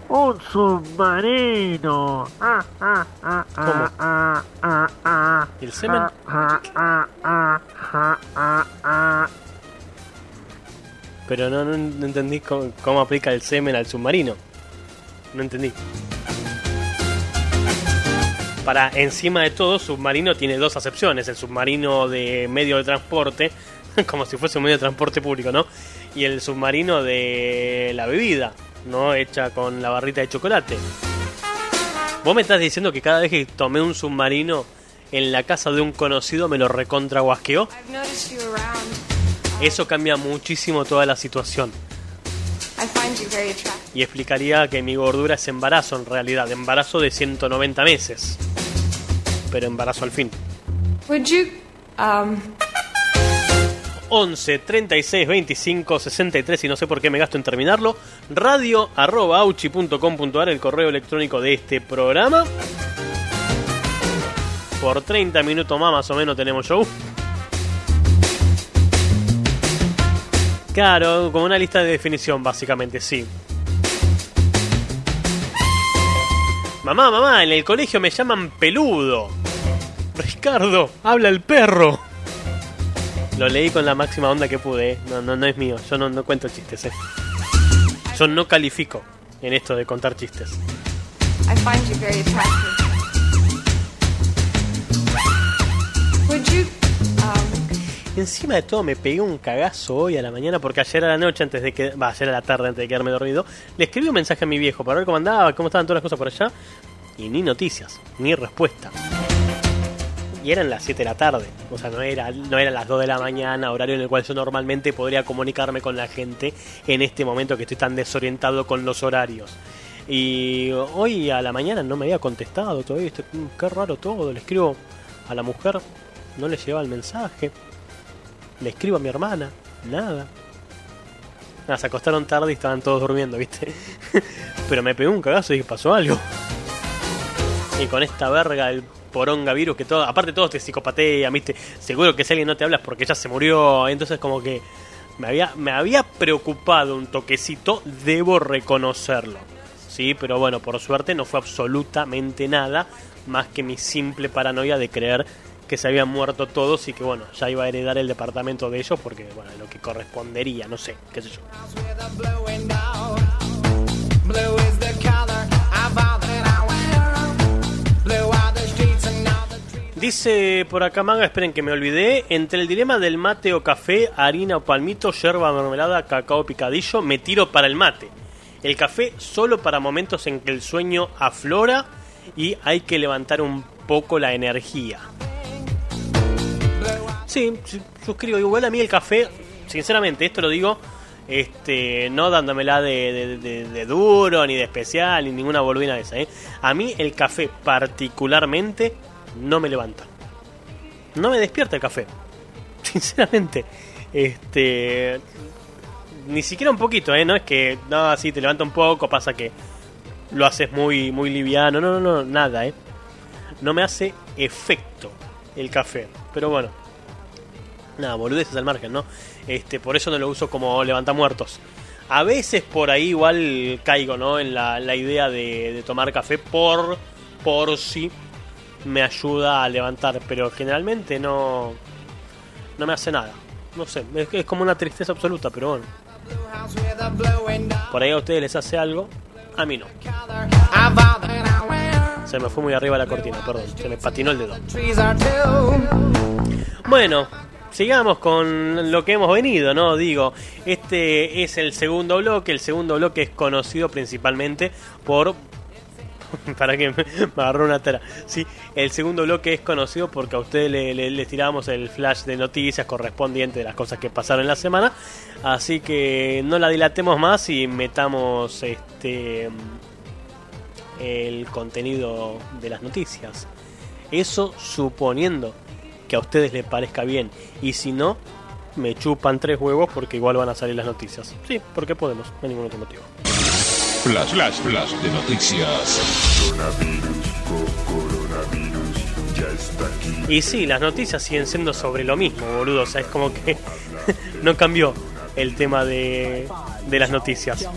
Un submarino. Ah, ah, ah, ¿Cómo? ah, ah, ah, ¿Y el semen? Ah, ah, ah. Pero no, no entendí cómo, cómo aplica el semen al submarino. No entendí. Para encima de todo, submarino tiene dos acepciones. El submarino de medio de transporte, <laughs> como si fuese un medio de transporte público, ¿no? Y el submarino de la bebida, ¿no? Hecha con la barrita de chocolate. Vos me estás diciendo que cada vez que tomé un submarino en la casa de un conocido me lo recontra guasqueó. I've noticed you around. Eso cambia muchísimo toda la situación. Y explicaría que mi gordura es embarazo en realidad, embarazo de 190 meses. Pero embarazo al fin. Would you, um, 11 36 25 63 y no sé por qué me gasto en terminarlo. Radio arroba auchi.com.ar, el correo electrónico de este programa. Por 30 minutos más, más o menos, tenemos show. Claro, como una lista de definición, básicamente, sí. Mamá, mamá, en el colegio me llaman peludo. Ricardo, habla el perro. Lo leí con la máxima onda que pude, ¿eh? no, no, no es mío, yo no, no cuento chistes, ¿eh? Yo no califico en esto de contar chistes. Would you, Encima de todo me pegué un cagazo hoy a la mañana porque ayer a la noche antes de que... Va, ayer a la tarde antes de quedarme dormido. Le escribí un mensaje a mi viejo para ver cómo andaba, cómo estaban todas las cosas por allá. Y ni noticias, ni respuesta. Y eran las 7 de la tarde. O sea, no era, no eran las 2 de la mañana, horario en el cual yo normalmente podría comunicarme con la gente en este momento que estoy tan desorientado con los horarios. Y hoy a la mañana no me había contestado todavía. Mm, Qué raro todo. Le escribo a la mujer, no le llegaba el mensaje. Le escribo a mi hermana, nada. Nada, se acostaron tarde y estaban todos durmiendo, ¿viste? <laughs> Pero me pegó un cagazo y pasó algo. Y con esta verga, el poronga virus que todo, aparte todos te psicopatean, ¿viste? Seguro que si alguien no te hablas porque ya se murió, entonces como que me había, me había preocupado un toquecito, debo reconocerlo. Sí, pero bueno, por suerte no fue absolutamente nada más que mi simple paranoia de creer que se habían muerto todos y que bueno, ya iba a heredar el departamento de ellos porque bueno, lo que correspondería, no sé, qué sé yo. Dice por acá Manga, esperen que me olvidé, entre el dilema del mate o café, harina o palmito, yerba, mermelada, cacao picadillo, me tiro para el mate. El café solo para momentos en que el sueño aflora y hay que levantar un poco la energía. Sí, suscribo. Igual a mí el café, sinceramente, esto lo digo, este, no dándomela de, de- duro, ni de especial, ni ninguna boludina de esa. ¿eh? A mí el café particularmente no me levanta. No me despierta el café. <laughs> Sinceramente. Este. Ni siquiera un poquito, ¿eh? No es que, no, sí, te levanta un poco, pasa que lo haces muy, muy liviano. No, no, no, nada, ¿eh? No me hace efecto el café. Pero bueno. Nada, boludeces al margen, ¿no? Este, por eso no lo uso como levantamuertos. A veces por ahí igual caigo, ¿no? En la, la idea de, de tomar café por, por si me ayuda a levantar. Pero generalmente no, no me hace nada. No sé, es, es como una tristeza absoluta, pero bueno. Por ahí a ustedes les hace algo, a mí no. Se me fue muy arriba la cortina, perdón, se me patinó el dedo. Bueno, sigamos con lo que hemos venido, ¿no? Digo, este es el segundo bloque, el segundo bloque es conocido principalmente por... <laughs> Para que me, agarró una tara. Sí, el segundo bloque es conocido porque a ustedes le, le- les tiramos el flash de noticias correspondiente de las cosas que pasaron en la semana. Así que no la dilatemos más y metamos este el contenido de las noticias. Eso suponiendo que a ustedes les parezca bien. Y si no, me chupan tres huevos porque igual van a salir las noticias. Sí, porque podemos, no hay ningún otro motivo. Flash, flash, flash de noticias. Y sí, las noticias siguen siendo sobre lo mismo, boludo. O sea, es como que <laughs> no cambió el tema de, de las noticias.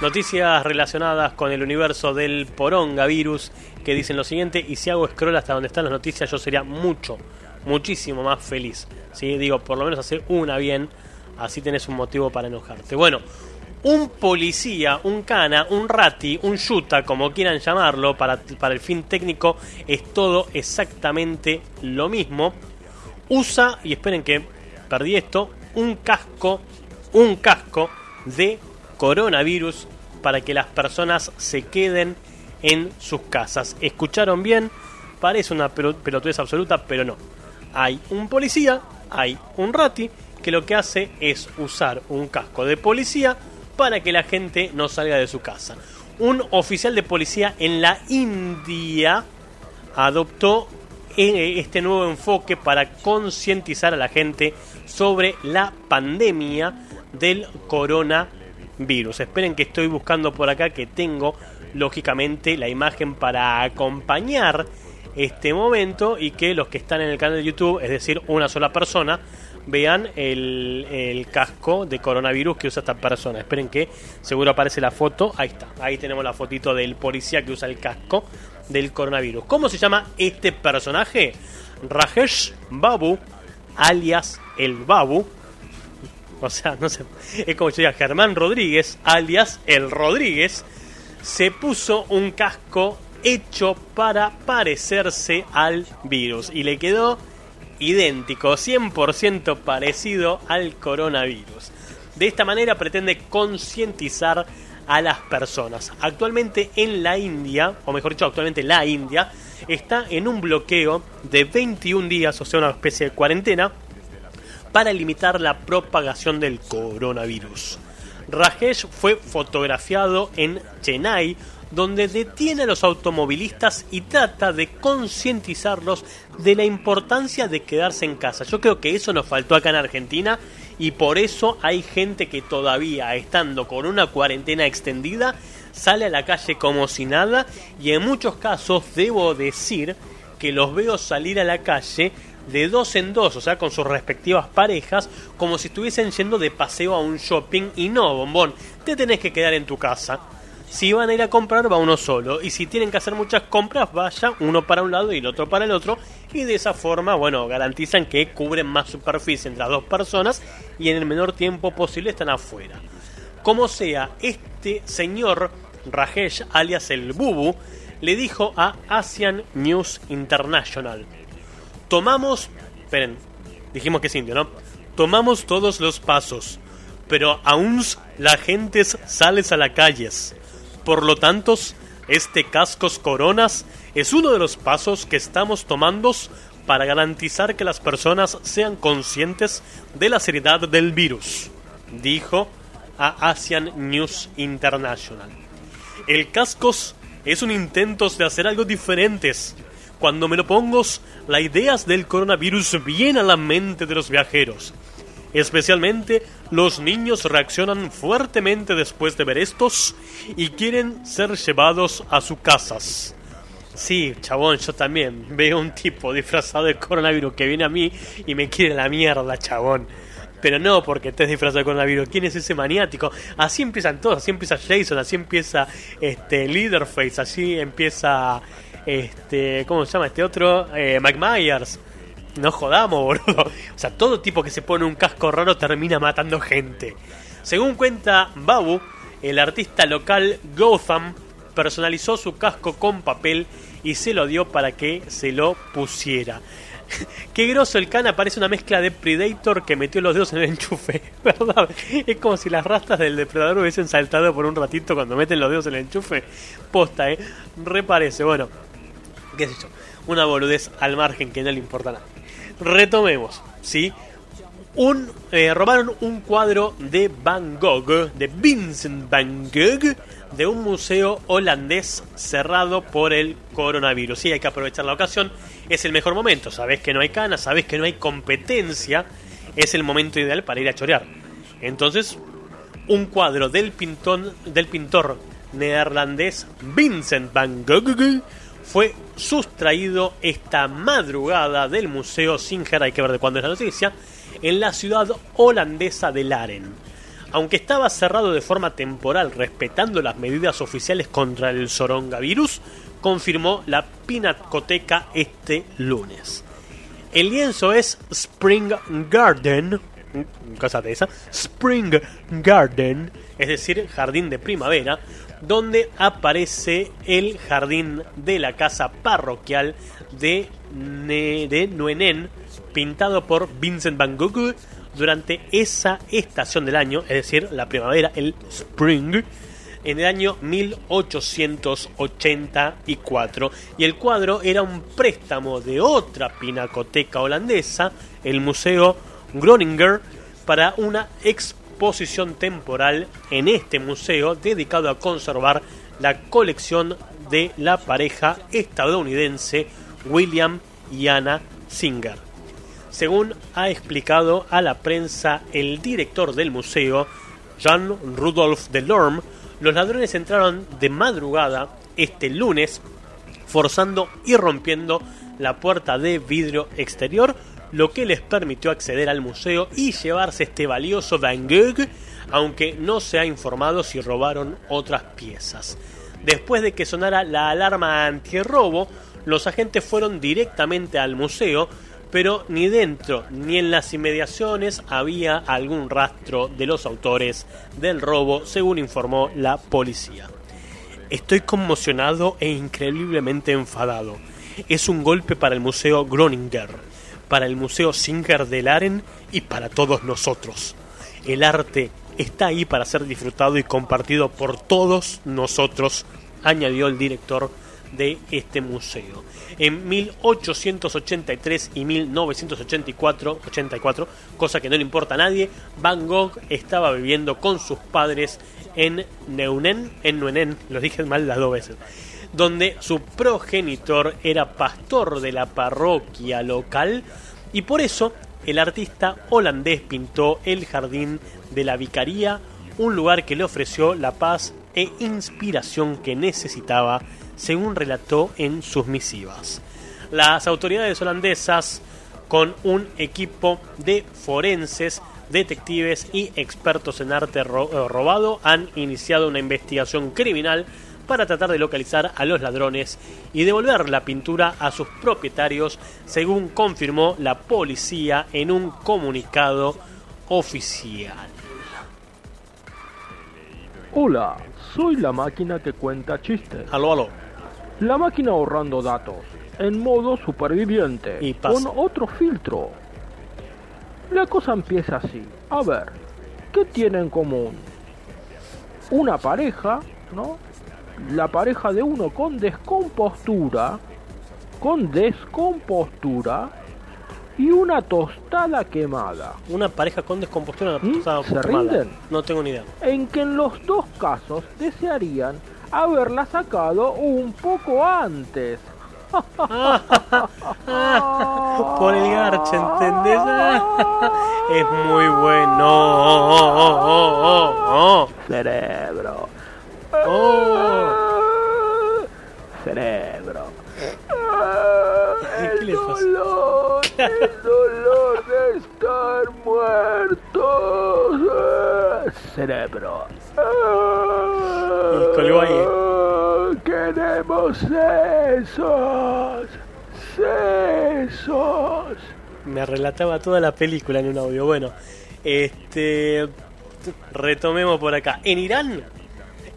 Noticias relacionadas con el universo del poronga virus que dicen lo siguiente y si hago scroll hasta donde están las noticias yo sería mucho, muchísimo más feliz. ¿sí? Digo, por lo menos hacer una bien, así tenés un motivo para enojarte. Bueno, un policía, un cana, un rati, un yuta, como quieran llamarlo, para, para el fin técnico, es todo exactamente lo mismo. Usa, y esperen que perdí esto, un casco, un casco de coronavirus para que las personas se queden en sus casas. ¿Escucharon bien? Parece una pelo- pelotudez absoluta, pero no. Hay un policía, hay un rati, que lo que hace es usar un casco de policía para que la gente no salga de su casa. Un oficial de policía en la India adoptó eh, este nuevo enfoque para concientizar a la gente sobre la pandemia del coronavirus. Esperen que estoy buscando por acá que tengo lógicamente la imagen para acompañar este momento y que los que están en el canal de YouTube, es decir, una sola persona, vean el, casco de coronavirus que usa esta persona. Esperen que seguro aparece la foto. Ahí está. Ahí tenemos la fotito del policía que usa el casco del coronavirus. ¿Cómo se llama este personaje? Rajesh Babu, alias el Babu. O sea, no sé. Es como si diga Germán Rodríguez, alias el Rodríguez. Se puso un casco hecho para parecerse al virus. Y le quedó idéntico, 100% parecido al coronavirus. De esta manera pretende concientizar a las personas. Actualmente en la India, o mejor dicho, actualmente la India, está en un bloqueo de 21 días, o sea, una especie de cuarentena, para limitar la propagación del coronavirus. Rajesh fue fotografiado en Chennai, donde detiene a los automovilistas y trata de concientizarlos de la importancia de quedarse en casa. Yo creo que eso nos faltó acá en Argentina y por eso hay gente que todavía, estando con una cuarentena extendida, sale a la calle como si nada y en muchos casos debo decir que los veo salir a la calle de dos en dos, o sea, con sus respectivas parejas, como si estuviesen yendo de paseo a un shopping y no, bombón, te tenés que quedar en tu casa. Si van a ir a comprar, va uno solo. Y si tienen que hacer muchas compras, vaya uno para un lado y el otro para el otro. Y de esa forma, bueno, garantizan que cubren más superficie entre las dos personas y en el menor tiempo posible están afuera. Como sea, este señor Rajesh, alias el Bubu, le dijo a Asian News International: Tomamos. Esperen, dijimos que es indio, ¿no? Tomamos todos los pasos, pero aún la gente sale a las calles. Por lo tanto, este cascos coronas es uno de los pasos que estamos tomando para garantizar que las personas sean conscientes de la seriedad del virus, dijo a Asian News International. El cascos es un intento de hacer algo diferentes. Cuando me lo pongo, las ideas del coronavirus vienen a la mente de los viajeros. Especialmente los niños reaccionan fuertemente después de ver estos y quieren ser llevados a sus casas. Sí, chabón, yo también veo un tipo disfrazado de coronavirus que viene a mí y me quiere la mierda, chabón. Pero no porque estés disfrazado de coronavirus. ¿Quién es ese maniático? Así empiezan todos. Así empieza Jason, así empieza este Leaderface, así empieza este, ¿cómo se llama este otro? Eh, Mike Myers. No jodamos, <laughs> boludo. O sea, todo tipo que se pone un casco raro termina matando gente. Según cuenta Babu, el artista local Gotham personalizó su casco con papel y se lo dio para que se lo pusiera. <laughs> Qué groso el cana, parece una mezcla de Predator que metió los dedos en el enchufe, <laughs> ¿verdad? Es como si las rastas del depredador hubiesen saltado por un ratito cuando meten los dedos en el enchufe. Posta, ¿eh? Reparece, bueno, qué sé yo, una boludez al margen que no le importa nada. Retomemos, ¿sí? Un, eh, robaron un cuadro de Van Gogh, de Vincent Van Gogh, de un museo holandés cerrado por el coronavirus. Sí, hay que aprovechar la ocasión, es el mejor momento. Sabes que no hay canas, sabes que no hay competencia, es el momento ideal para ir a chorear. Entonces, un cuadro del, pintón, del pintor neerlandés Vincent van Gogh fue sustraído esta madrugada del Museo Singer, hay que ver de cuándo es la noticia, en la ciudad holandesa de Laren. Aunque estaba cerrado de forma temporal respetando las medidas oficiales contra el Sorongavirus, confirmó la Pinacoteca este lunes. El lienzo es Spring Garden, cosa de esa, Spring Garden, es decir, jardín de primavera, donde aparece el jardín de la casa parroquial de, Ne Nuenen, pintado por Vincent van Gogh durante esa estación del año, es decir, la primavera, el spring, en el año 1884. Y el cuadro era un préstamo de otra pinacoteca holandesa, el Museo Groninger, para una exposición temporal en este museo dedicado a conservar la colección de la pareja estadounidense William y Anna Singer. Según ha explicado a la prensa el director del museo, Jean Rudolf Delorme, los ladrones entraron de madrugada este lunes, forzando y rompiendo la puerta de vidrio exterior, lo que les permitió acceder al museo y llevarse este valioso Van Gogh, aunque no se ha informado si robaron otras piezas. Después de que sonara la alarma antirrobo, los agentes fueron directamente al museo, pero ni dentro ni en las inmediaciones había algún rastro de los autores del robo, según informó la policía. Estoy conmocionado e increíblemente enfadado. Es un golpe para el Museo Groninger, para el Museo Singer de Laren y para todos nosotros. El arte está ahí para ser disfrutado y compartido por todos nosotros, añadió el director de este museo. En 1883 y 1984, 84, cosa que no le importa a nadie, Van Gogh estaba viviendo con sus padres en Neunen, en Nuenen, lo dije mal las dos veces, donde su progenitor era pastor de la parroquia local y por eso el artista holandés pintó el jardín de la vicaría, un lugar que le ofreció la paz e inspiración que necesitaba, según relató en sus misivas. Las autoridades holandesas, con un equipo de forenses, detectives y expertos en arte eh, robado, han iniciado una investigación criminal para tratar de localizar a los ladrones y devolver la pintura a sus propietarios, según confirmó la policía en un comunicado oficial. Hola, soy la máquina que cuenta chistes. Aló, aló. La máquina ahorrando datos, en modo superviviente, Y pasa. con otro filtro. La cosa empieza así. A ver, ¿qué tienen en común? Una pareja, ¿no? La pareja de uno con descompostura, con descompostura y una tostada quemada. Una pareja con descompostura una tostada ¿Se quemada. rinden? No tengo ni idea. en que en los dos casos desearían haberla sacado un poco antes. <laughs> Por el garche, ¿entendés? <laughs> es muy bueno. Cerebro. Oh. Cerebro. ¿Qué pasa? dolor, el dolor de estar muertos. Cerebro. Y colgó ahí. Queremos sesos. Sesos. Me relataba toda la película en un audio. Bueno, este. Retomemos por acá. En Irán,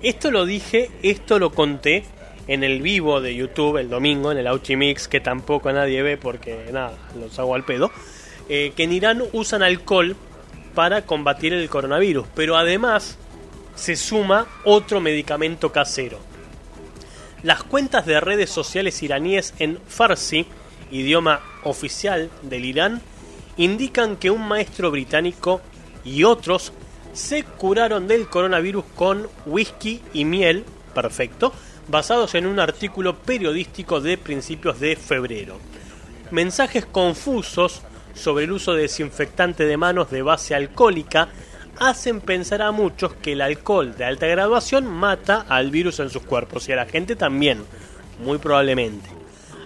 esto lo dije, esto lo conté en el vivo de YouTube el domingo, en el Auchimix, que tampoco nadie ve porque nada, los hago al pedo. eh, que en Irán usan alcohol para combatir el coronavirus, pero además se suma otro medicamento casero. Las cuentas de redes sociales iraníes en Farsi, idioma oficial del Irán, indican que un maestro británico y otros se curaron del coronavirus con whisky y miel, perfecto, basados en un artículo periodístico de principios de febrero. Mensajes confusos sobre el uso de desinfectante de manos de base alcohólica hacen pensar a muchos que el alcohol de alta graduación mata al virus en sus cuerpos y a la gente también, muy probablemente.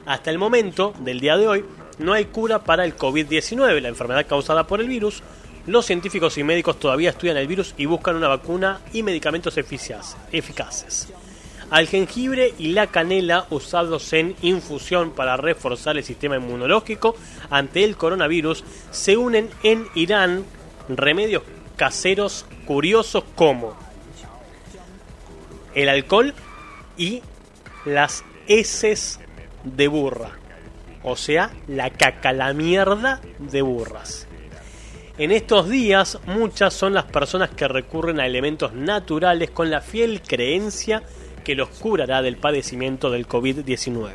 Hasta el momento del día de hoy no hay cura para el COVID-19, la enfermedad causada por el virus. Los científicos y médicos todavía estudian el virus y buscan una vacuna y medicamentos eficaces. Al jengibre y la canela usados en infusión para reforzar el sistema inmunológico ante el coronavirus se unen en Irán remedios caseros curiosos como el alcohol y las heces de burra. O sea, la caca, la mierda de burras. En estos días, muchas son las personas que recurren a elementos naturales con la fiel creencia que los curará del padecimiento del COVID-19.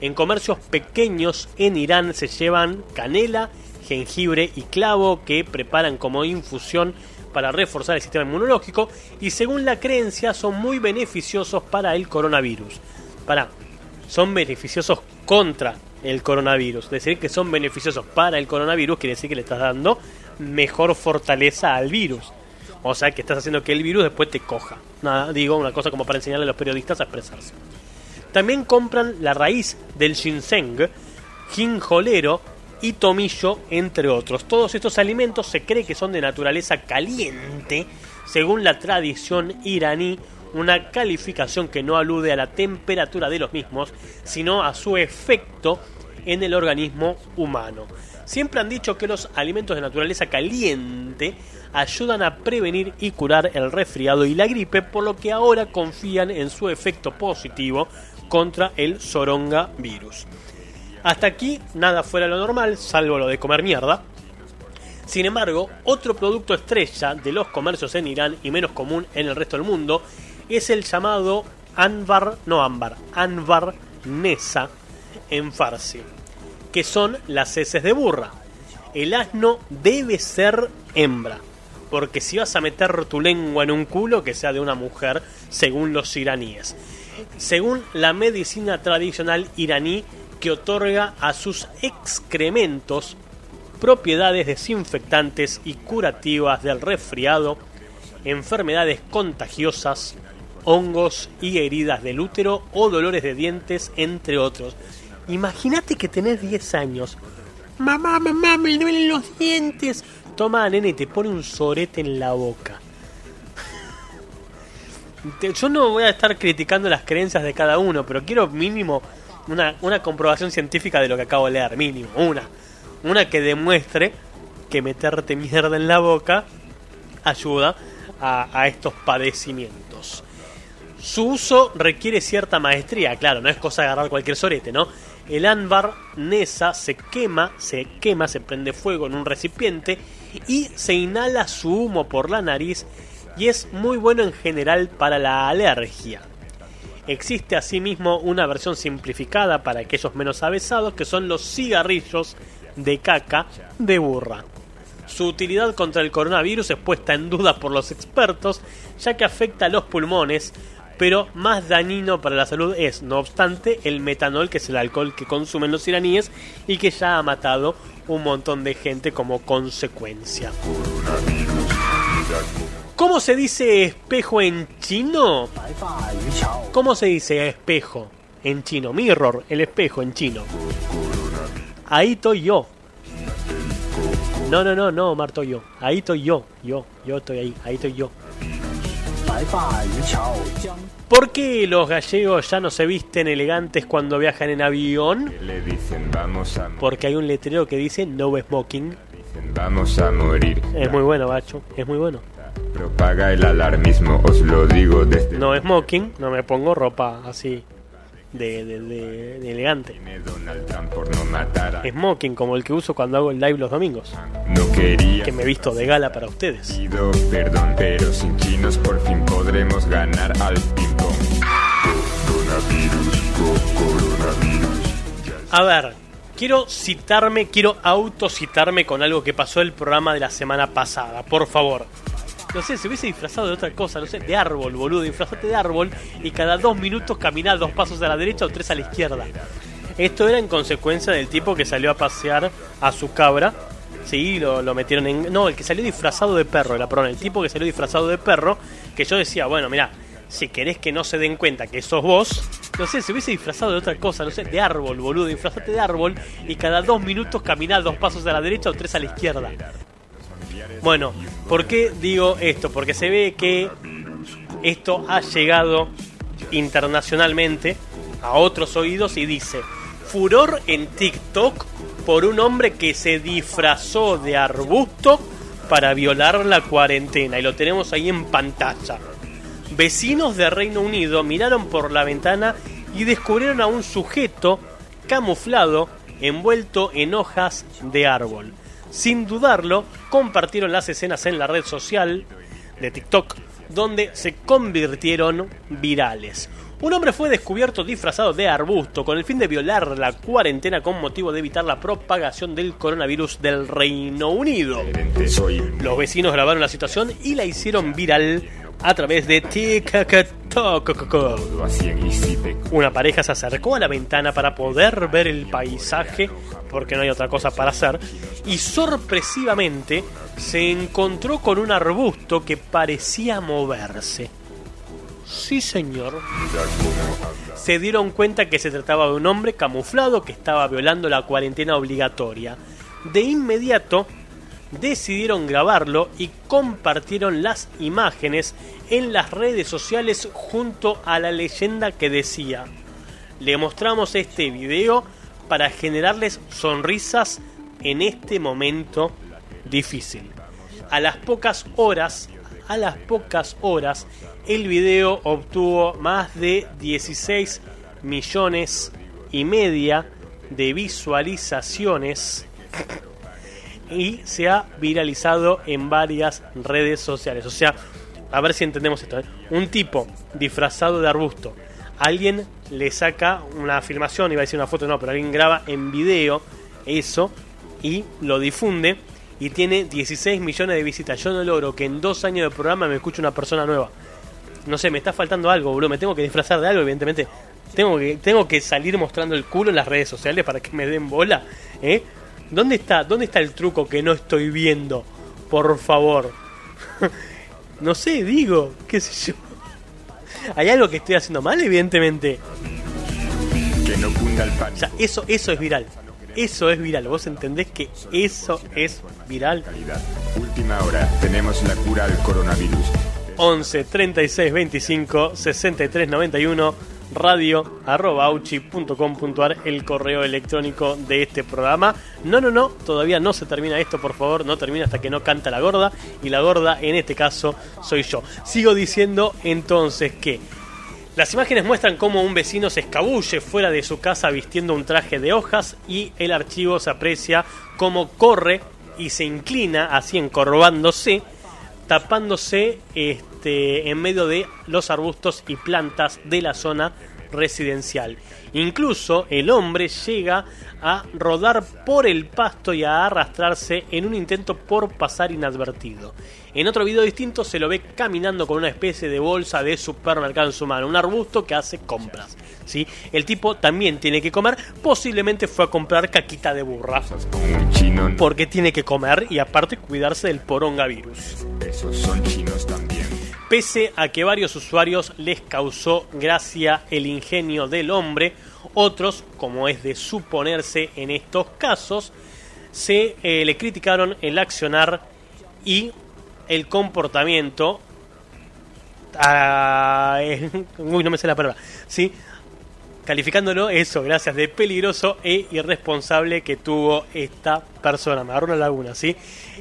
En comercios pequeños en Irán se llevan canela, jengibre y clavo que preparan como infusión para reforzar el sistema inmunológico y según la creencia son muy beneficiosos para el coronavirus. Para, son beneficiosos contra el coronavirus. Decir que son beneficiosos para el coronavirus quiere decir que le estás dando mejor fortaleza al virus. O sea que estás haciendo que el virus después te coja. Nada, digo una cosa como para enseñarle a los periodistas a expresarse. También compran la raíz del ginseng, ginjolero y tomillo, entre otros. Todos estos alimentos se cree que son de naturaleza caliente, según la tradición iraní, una calificación que no alude a la temperatura de los mismos, sino a su efecto en el organismo humano. Siempre han dicho que los alimentos de naturaleza caliente ayudan a prevenir y curar el resfriado y la gripe, por lo que ahora confían en su efecto positivo contra el soronga virus. Hasta aquí nada fuera de lo normal, salvo lo de comer mierda. Sin embargo, otro producto estrella de los comercios en Irán y menos común en el resto del mundo es el llamado Anvar, no Anvar, Anvar Nesa en farsi, que son las heces de burra. El asno debe ser hembra, porque si vas a meter tu lengua en un culo, que sea de una mujer, según los iraníes. Según la medicina tradicional iraní, que otorga a sus excrementos propiedades desinfectantes y curativas del resfriado, enfermedades contagiosas, hongos y heridas del útero o dolores de dientes, entre otros. Imagínate que tenés 10 años. Mamá, mamá, me duelen los dientes. Toma, nene, te pone un sorete en la boca. Yo no voy a estar criticando las creencias de cada uno, pero quiero mínimo una, una comprobación científica de lo que acabo de leer. Mínimo, una. Una que demuestre que meterte mierda en la boca ayuda a, a estos padecimientos. Su uso requiere cierta maestría, claro, no es cosa de agarrar cualquier sorete, ¿no? El ámbar nesa se quema, se quema, se prende fuego en un recipiente y se inhala su humo por la nariz y es muy bueno en general para la alergia. Existe asimismo una versión simplificada para aquellos menos avesados que son los cigarrillos de caca de burra. Su utilidad contra el coronavirus es puesta en duda por los expertos, ya que afecta a los pulmones, pero más dañino para la salud es, no obstante, el metanol, que es el alcohol que consumen los iraníes y que ya ha matado un montón de gente como consecuencia. ¿Cómo se dice espejo en chino? ¿Cómo se dice espejo en chino? Mirror, el espejo en chino. Ahí estoy yo. No, no, no, no, Marto, yo. Ahí estoy yo. Yo, yo estoy ahí. Ahí estoy yo. ¿Por qué los gallegos ya no se visten elegantes cuando viajan en avión? Le dicen vamos a, Porque hay un letrero que dice no smoking. vamos a morir. Es muy bueno, bacho. Es muy bueno. Propaga el alarmismo, os lo digo desde No smoking, no me pongo ropa así de, de- de- de elegante. Smoking como el que uso cuando hago el live los domingos. No quería... Que me visto de gala para ustedes. Pido perdón, pero sin chinos por fin podremos ganar al ping-pong. Coronavirus, co- coronavirus. A ver, quiero citarme, quiero autocitarme con algo que pasó el programa de la semana pasada, por favor. No sé, se hubiese disfrazado de otra cosa, no sé, de árbol, boludo, disfrazate de árbol y cada dos minutos caminar dos pasos a la derecha o tres a la izquierda. Esto era en consecuencia del tipo que salió a pasear a su cabra. Sí, lo, metieron en... No, el que salió disfrazado de perro, era, perdón, el tipo que salió disfrazado de perro, que yo decía, bueno, mira, si querés que no se den cuenta que sos vos, no sé, se hubiese disfrazado de otra cosa, no sé, de árbol, boludo, disfrazate de árbol y cada dos minutos caminar dos pasos a la derecha o tres a la izquierda. Bueno, ¿por qué digo esto? Porque se ve que esto ha llegado internacionalmente a otros oídos y dice, furor en TikTok por un hombre que se disfrazó de arbusto para violar la cuarentena y lo tenemos ahí en pantalla. Vecinos de Reino Unido miraron por la ventana y descubrieron a un sujeto camuflado envuelto en hojas de árbol. Sin dudarlo, compartieron las escenas en la red social de TikTok, donde se convirtieron virales. Un hombre fue descubierto disfrazado de arbusto con el fin de violar la cuarentena con motivo de evitar la propagación del coronavirus del Reino Unido. Los vecinos grabaron la situación y la hicieron viral a través de TikTok. Una pareja se acercó a la ventana para poder ver el paisaje, porque no hay otra cosa para hacer, y sorpresivamente se encontró con un arbusto que parecía moverse. Sí, señor. Se dieron cuenta que se trataba de un hombre camuflado que estaba violando la cuarentena obligatoria. De inmediato decidieron grabarlo y compartieron las imágenes en las redes sociales junto a la leyenda que decía, le mostramos este video para generarles sonrisas en este momento difícil. A las pocas horas, a las pocas horas, el video obtuvo más de 16 millones y media de visualizaciones y se ha viralizado en varias redes sociales. O sea, a ver si entendemos esto, ¿eh? un tipo disfrazado de arbusto, alguien le saca una filmación, iba a decir una foto, no, pero alguien graba en video eso y lo difunde y tiene 16 millones de visitas. Yo no logro que en dos años de programa me escuche una persona nueva. No sé, me está faltando algo, bro. Me tengo que disfrazar de algo, evidentemente. Tengo que, tengo que salir mostrando el culo en las redes sociales para que me den bola. ¿eh? ¿Dónde está, ¿Dónde está el truco que no estoy viendo? Por favor. <laughs> no sé, digo, qué sé yo. ¿Hay algo que estoy haciendo mal? Evidentemente. Que no cunda el O sea, eso, eso es viral. Eso es viral. ¿Vos entendés que eso es viral? Última hora, tenemos la cura al coronavirus. 11 36 25 63 91 radio arroba auchi.com.ar el correo electrónico de este programa. No, no, no, todavía no se termina esto, por favor, no termina hasta que no canta la gorda y la gorda en este caso soy yo. Sigo diciendo entonces que las imágenes muestran cómo un vecino se escabulle fuera de su casa vistiendo un traje de hojas y el archivo se aprecia cómo corre y se inclina así encorvándose tapándose este, en medio de los arbustos y plantas de la zona residencial. Incluso el hombre llega a rodar por el pasto y a arrastrarse en un intento por pasar inadvertido. En otro video distinto se lo ve caminando con una especie de bolsa de supermercado en su mano, un arbusto que hace compras. ¿sí? El tipo también tiene que comer, posiblemente fue a comprar caquita de burra. Porque tiene que comer y aparte cuidarse del porongavirus. Esos son chinos también. Pese a que varios usuarios les causó gracia el ingenio del hombre, otros, como es de suponerse en estos casos, se eh, le criticaron el accionar y el comportamiento. ah, eh, <laughs> uy, no me sé la palabra. Sí, calificándolo eso, gracias, de peligroso e irresponsable que tuvo esta persona. Me agarró una laguna, ¿sí?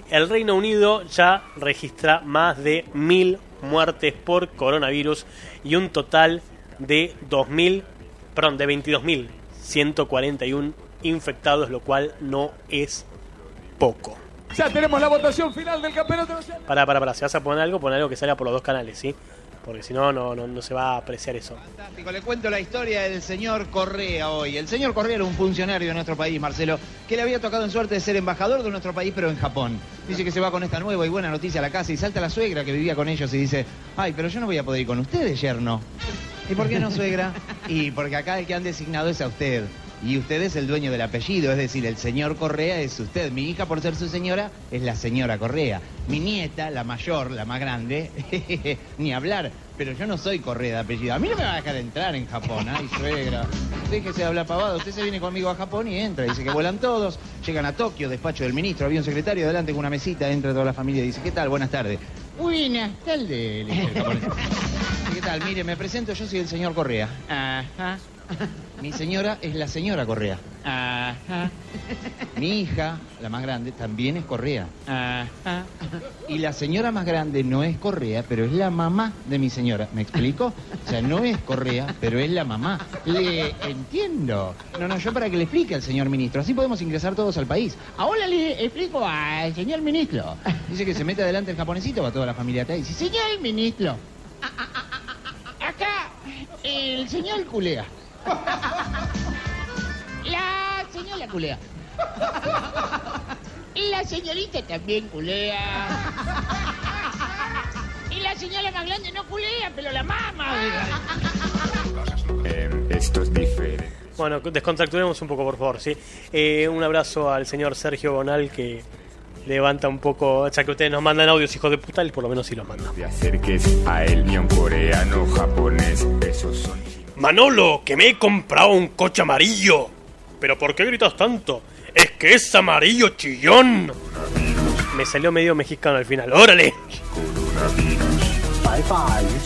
El Reino Unido ya registra más de mil muertes por coronavirus y un total de 2000, perdón, de 22.141 infectados, lo cual no es poco. Ya tenemos la votación final del campeonato nacional. Para, para, para, si vas a poner algo, pon algo que salga por los dos canales, ¿sí? Porque si no, no, no, se va a apreciar eso. Fantástico, le cuento la historia del señor Correa hoy. El señor Correa era un funcionario de nuestro país, Marcelo, que le había tocado en suerte de ser embajador de nuestro país, pero en Japón. Dice que se va con esta nueva y buena noticia a la casa y salta la suegra que vivía con ellos y dice, ay, pero yo no voy a poder ir con ustedes, yerno. ¿Y por qué no, suegra? <laughs> Y porque acá el que han designado es a usted. Y usted es el dueño del apellido, es decir, el señor Correa es usted. Mi hija, por ser su señora, es la señora Correa. Mi nieta, la mayor, la más grande, <laughs> ni hablar. Pero yo no soy Correa de apellido. A mí no me va a dejar entrar en Japón, ay, suegra. Déjese de hablar pavado. Usted se viene conmigo a Japón y entra. Dice que vuelan todos. Llegan a Tokio, despacho del ministro. Había un secretario adelante con una mesita. Entra toda la familia dice, ¿qué tal? Buenas tardes. Buenas tardes. ¿Qué tal? Mire, me presento, yo soy el señor Correa. Ajá. Mi señora es la señora Correa. Ajá. Mi hija, la más grande, también es Correa. Ajá. Y la señora más grande no es Correa, pero es la mamá de mi señora. ¿Me explico? O sea, no es Correa, pero es la mamá. Le entiendo. No, no, yo para que le explique al señor ministro. Así podemos ingresar todos al país. Ahora le explico al señor ministro. Dice que se mete adelante el japonesito, va toda la familia y dice, señor ministro, acá el señor culea. La señora culea. La señorita también culea. Y la señora más grande no culea, pero la mama. Eh, esto es diferente. Bueno, descontracturemos un poco, por favor, ¿sí? Eh, un abrazo al señor Sergio Bonal que levanta un poco, ya que ustedes nos mandan audios, hijos de puta, él por lo menos sí los manda. Te acerques a él, ni a un coreano, japonés. Esos son Manolo, que me he comprado un coche amarillo. ¿Pero por qué gritas tanto? Es que es amarillo chillón. Me salió medio mexicano al final. ¡Órale!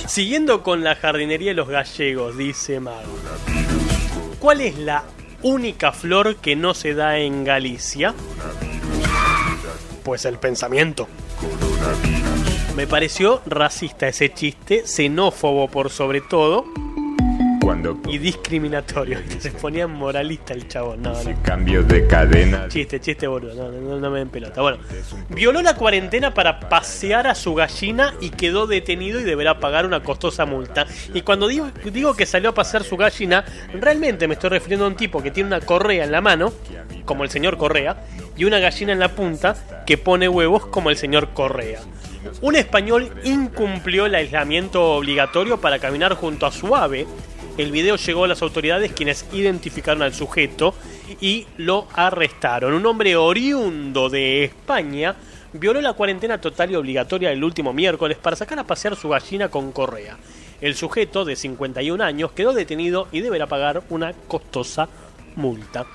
Siguiendo con la jardinería de los gallegos, dice Mago. ¿Cuál es la única flor que no se da en Galicia? Pues el pensamiento. Me pareció racista ese chiste, xenófobo por sobre todo. Cuando y discriminatorio. Se ponía moralista el chavo. No, no. cambio de cadena. Chiste, chiste, boludo. No, no, no me den pelota. Bueno, violó la cuarentena para pasear a su gallina y quedó detenido y deberá pagar una costosa multa. Y cuando digo, digo que salió a pasear su gallina, realmente me estoy refiriendo a un tipo que tiene una correa en la mano, como el señor Correa, y una gallina en la punta que pone huevos como el señor Correa. Un español incumplió el aislamiento obligatorio para caminar junto a su ave. El video llegó a las autoridades quienes identificaron al sujeto y lo arrestaron. Un hombre oriundo de España violó la cuarentena total y obligatoria el último miércoles para sacar a pasear su gallina con correa. El sujeto, de 51 años, quedó detenido y deberá pagar una costosa multa.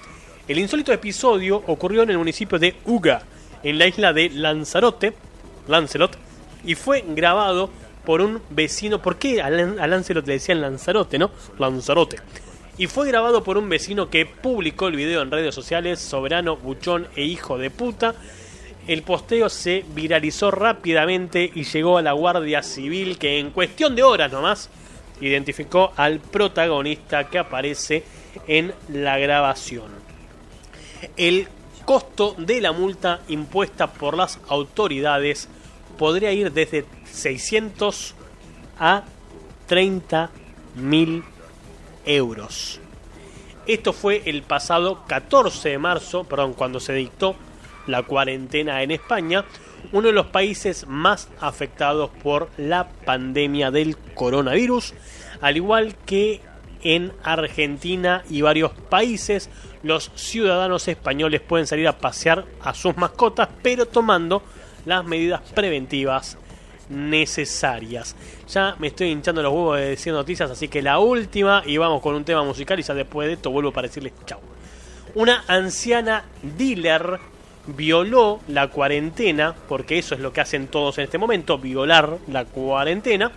El insólito episodio ocurrió en el municipio de Uga, en la isla de Lanzarote, Lancelot, y fue grabado por un vecino. ¿Por qué a, Lan- a Lancelot le decían Lanzarote, no? Lanzarote. Y fue grabado por un vecino que publicó el video en redes sociales, soberano, buchón e hijo de puta. El posteo se viralizó rápidamente y llegó a la Guardia Civil que en cuestión de horas nomás identificó al protagonista que aparece en la grabación. El costo de la multa impuesta por las autoridades podría ir desde 600 a 30 mil euros. Esto fue el pasado 14 de marzo, perdón, cuando se dictó la cuarentena en España, uno de los países más afectados por la pandemia del coronavirus, al igual que en Argentina y varios países, los ciudadanos españoles pueden salir a pasear a sus mascotas, pero tomando las medidas preventivas necesarias. Ya me estoy hinchando los huevos de decir noticias, así que la última y vamos con un tema musical y ya después de esto vuelvo para decirles chau. Una anciana dealer violó la cuarentena, porque eso es lo que hacen todos en este momento, violar la cuarentena,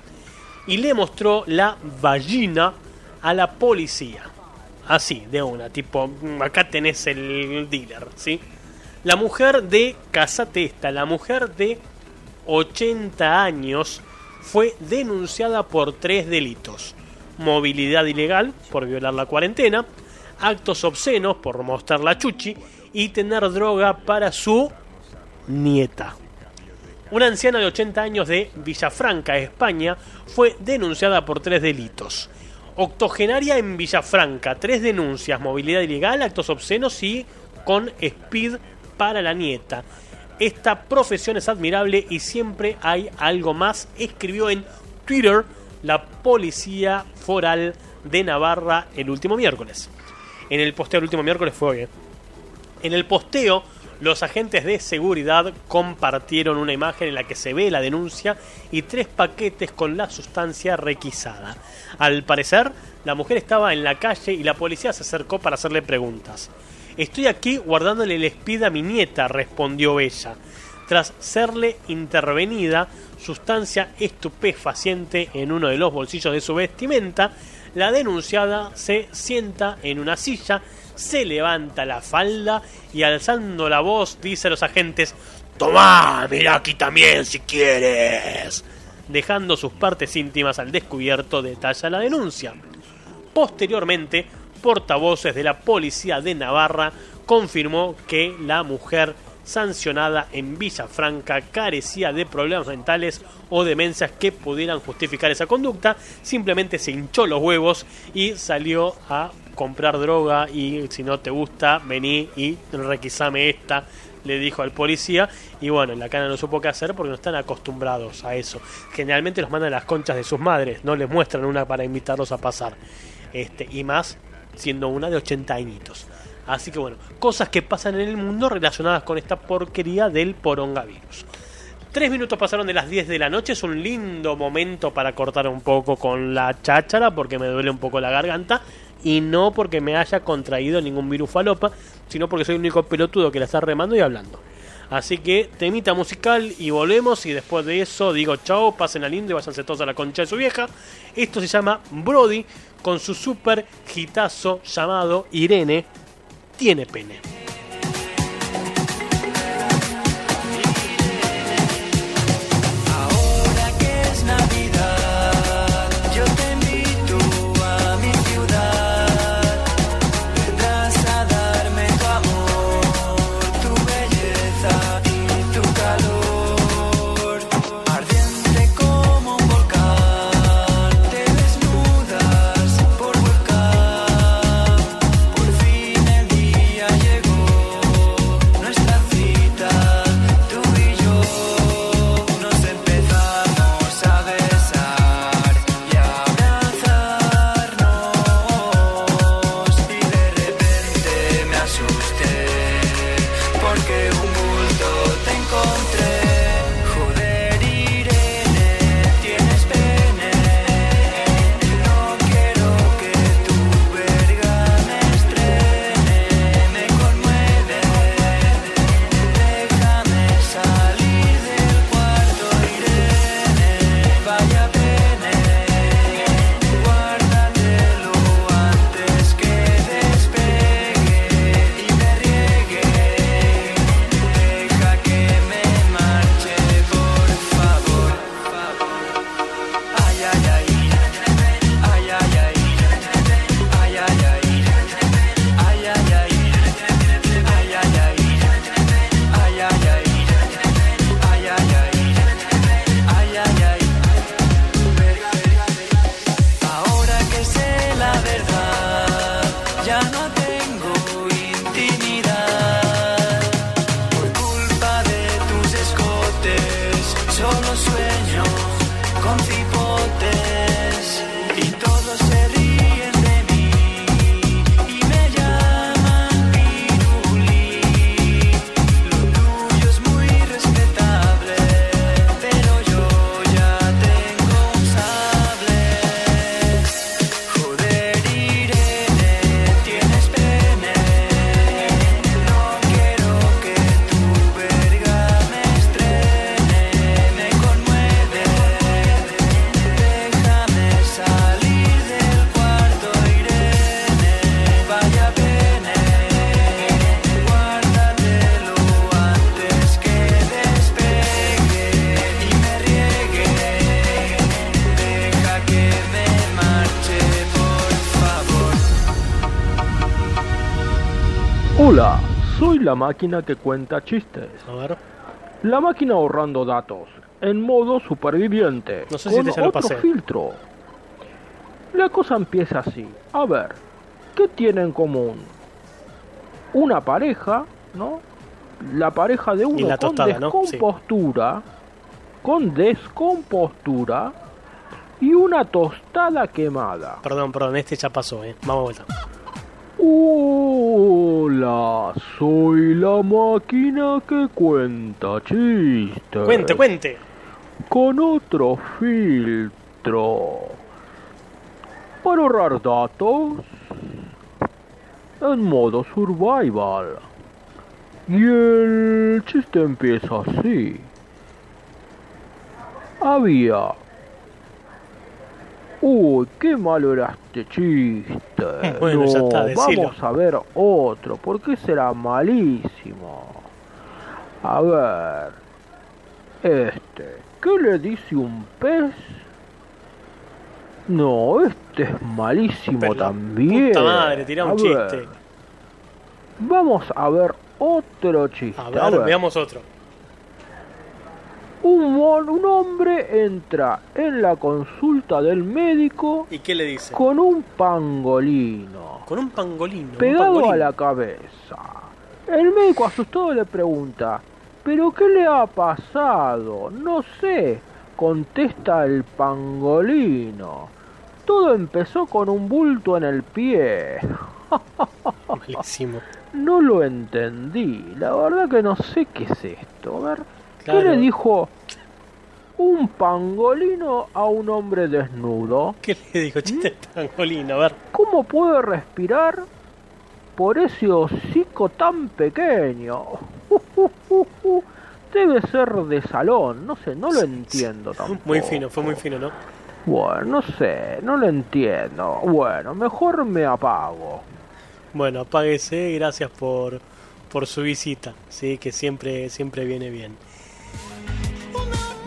y le mostró la vagina a la policía. Así, de una, tipo, "Mm, acá tenés el dealer, ¿sí? La mujer de, casate esta, la mujer de 80 años fue denunciada por tres delitos. Movilidad ilegal por violar la cuarentena, actos obscenos por mostrar la chuchi y tener droga para su nieta. Una anciana de 80 años de Villafranca, España, fue denunciada por tres delitos. Octogenaria en Villafranca, tres denuncias, movilidad ilegal, actos obscenos y con speed para la nieta. Esta profesión es admirable y siempre hay algo más, escribió en Twitter la Policía Foral de Navarra el último miércoles. En el posteo del último miércoles fue hoy. En el posteo, los agentes de seguridad compartieron una imagen en la que se ve la denuncia y tres paquetes con la sustancia requisada. Al parecer, la mujer estaba en la calle y la policía se acercó para hacerle preguntas. Estoy aquí guardándole el speed a mi nieta, respondió ella. Tras serle intervenida sustancia estupefaciente en uno de los bolsillos de su vestimenta, la denunciada se sienta en una silla, se levanta la falda y alzando la voz dice a los agentes Tomá, mira aquí también si quieres. Dejando sus partes íntimas al descubierto, detalla la denuncia. Posteriormente, portavoces de la policía de Navarra confirmó que la mujer sancionada en Villafranca carecía de problemas mentales o demencias que pudieran justificar esa conducta, simplemente se hinchó los huevos y salió a comprar droga y si no te gusta, vení y requisame esta, le dijo al policía y bueno, en la cana no supo qué hacer porque no están acostumbrados a eso. Generalmente los mandan las conchas de sus madres, no les muestran una para invitarlos a pasar. Este, y más siendo una de 80 añitos. Así que bueno, cosas que pasan en el mundo relacionadas con esta porquería del porongavirus. Tres minutos pasaron de las 10 de la noche, es un lindo momento para cortar un poco con la cháchara porque me duele un poco la garganta y no porque me haya contraído ningún virus falopa, sino porque soy el único pelotudo que la está remando y hablando. Así que temita musical y volvemos y después de eso digo chao, pasen a lindo y váyanse todos a la concha de su vieja. Esto se llama Brody con su super hitazo llamado Irene tiene pene. La máquina que cuenta chistes. A ver. La máquina ahorrando datos en modo superviviente. No sé si con te ya lo otro pasé. filtro. La cosa empieza así. A ver, ¿qué tiene en común? Una pareja, ¿no? La pareja de uno la con tostada, ¿no? Sí. descompostura, con descompostura y una tostada quemada. Perdón, perdón, este ya pasó, eh. Vamos a vuelta. Hola, soy la máquina que cuenta chistes. Cuente, cuente. Con otro filtro. Para ahorrar datos. En modo survival. Y el chiste empieza así. Había... Uy, qué malo era este chiste. Bueno, ya No, está, decilo. Vamos a ver otro, porque será malísimo. A ver. Este. ¿Qué le dice un pez? No, este es malísimo Pero, también. Puta madre, tirá un A ver, chiste. Vamos a ver otro chiste. A A ver. veamos otro. Un, mon- un hombre entra en la consulta del médico ¿Y qué le dice? con un pangolino Con un pangolino. un pegado a la cabeza. El médico asustado le pregunta, ¿pero qué le ha pasado? No sé, contesta el pangolino. Todo empezó con un bulto en el pie. Malísimo. <laughs> No lo entendí, la verdad que no sé qué es esto. A ver, Claro. ¿qué le dijo un pangolino a un hombre desnudo? ¿Qué le dijo? Chiste de pangolino, a ver. ¿Cómo puede respirar por ese hocico tan pequeño? <laughs> Debe ser de salón, no sé, no lo entiendo tampoco. Muy fino, fue muy fino, ¿no? Bueno, no sé, no lo entiendo. Bueno, mejor me apago. Bueno, apáguese, gracias por, por su visita, sí, que siempre, siempre viene bien.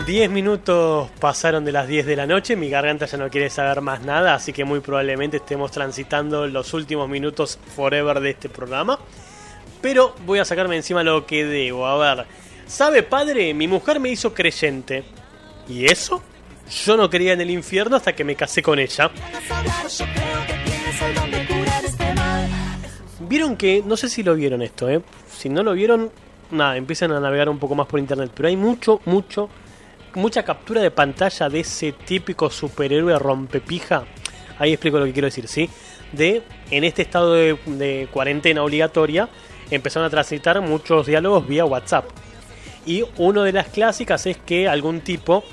10 minutos pasaron de las 10 de la noche, mi garganta ya no quiere saber más nada, así que muy probablemente estemos transitando los últimos minutos forever de este programa. Pero voy a sacarme encima lo que debo. A ver, ¿sabe padre? Mi mujer me hizo creyente. ¿Y eso? Yo no creía en el infierno hasta que me casé con ella. Vieron que, no sé si lo vieron esto, ¿eh? Si no lo vieron, nada, empiezan a navegar un poco más por internet. Pero hay mucho, mucho, mucha captura de pantalla de ese típico superhéroe rompepija. Ahí explico lo que quiero decir, ¿sí? De, en este estado de, cuarentena obligatoria, empezaron a transitar muchos diálogos vía WhatsApp. Y una de las clásicas es que algún tipo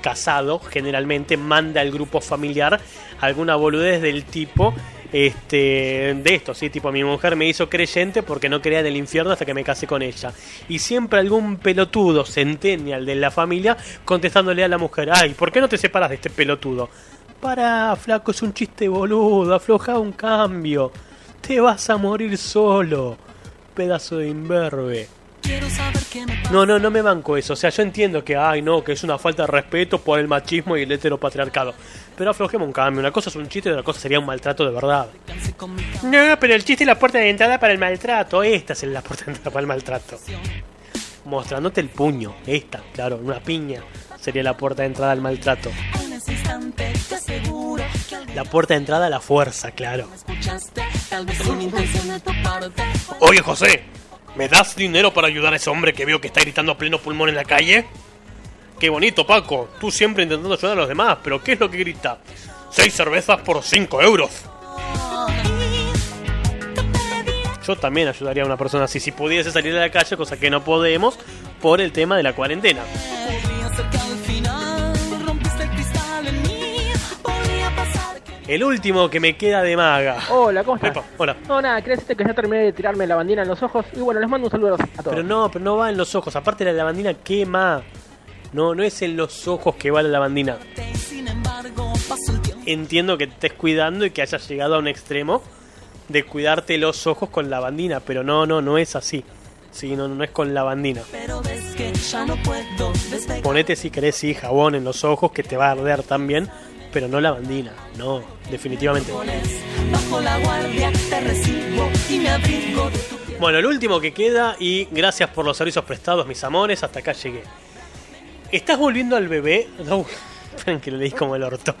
casado generalmente manda al grupo familiar alguna boludez del tipo este de esto, sí, tipo mi mujer me hizo creyente porque no creía en el infierno hasta que me casé con ella. Y siempre algún pelotudo centennial de la familia contestándole a la mujer, "Ay, ¿por qué no te separas de este pelotudo?" Para, flaco, es un chiste boludo, afloja un cambio. Te vas a morir solo, pedazo de imberbe. No, no, no me banco eso. O sea, yo entiendo que, ay, no, que es una falta de respeto por el machismo y el heteropatriarcado. Pero aflojemos un cambio. Una cosa es un chiste y otra cosa sería un maltrato de verdad. No, pero el chiste es la puerta de entrada para el maltrato. Esta es la puerta de entrada para el maltrato. Mostrándote el puño. Esta, claro, una piña. Sería la puerta de entrada al maltrato. La puerta de entrada a la fuerza, claro. Oye, José, ¿me das dinero para ayudar a ese hombre que veo que está gritando a pleno pulmón en la calle? Qué bonito, Paco. Tú siempre intentando ayudar a los demás, pero ¿qué es lo que grita? Seis cervezas por 5 euros. Yo también ayudaría a una persona así si pudiese salir a la calle, cosa que no podemos por el tema de la cuarentena. El último que me queda de maga. Hola, ¿cómo estás? Epa, hola. No, nada, quería decirte que ya terminé de tirarme la bandina en los ojos y bueno, les mando un saludo a todos. Pero no, pero no va en los ojos. Aparte la lavandina quema. No, no es en los ojos que va la lavandina. Entiendo que te estés cuidando y que hayas llegado a un extremo de cuidarte los ojos con lavandina, pero no, no, no es así. Sí, no, no es con lavandina. Ponete si querés, sí, jabón en los ojos que te va a arder también, pero no. No, definitivamente. la guardia, te recibo y me abrigo de tu piel. Bueno, el último que queda y gracias por los servicios prestados, mis amores, hasta acá llegué. ¿Estás volviendo al bebé? <laughs> No, esperen que le leí como el orto.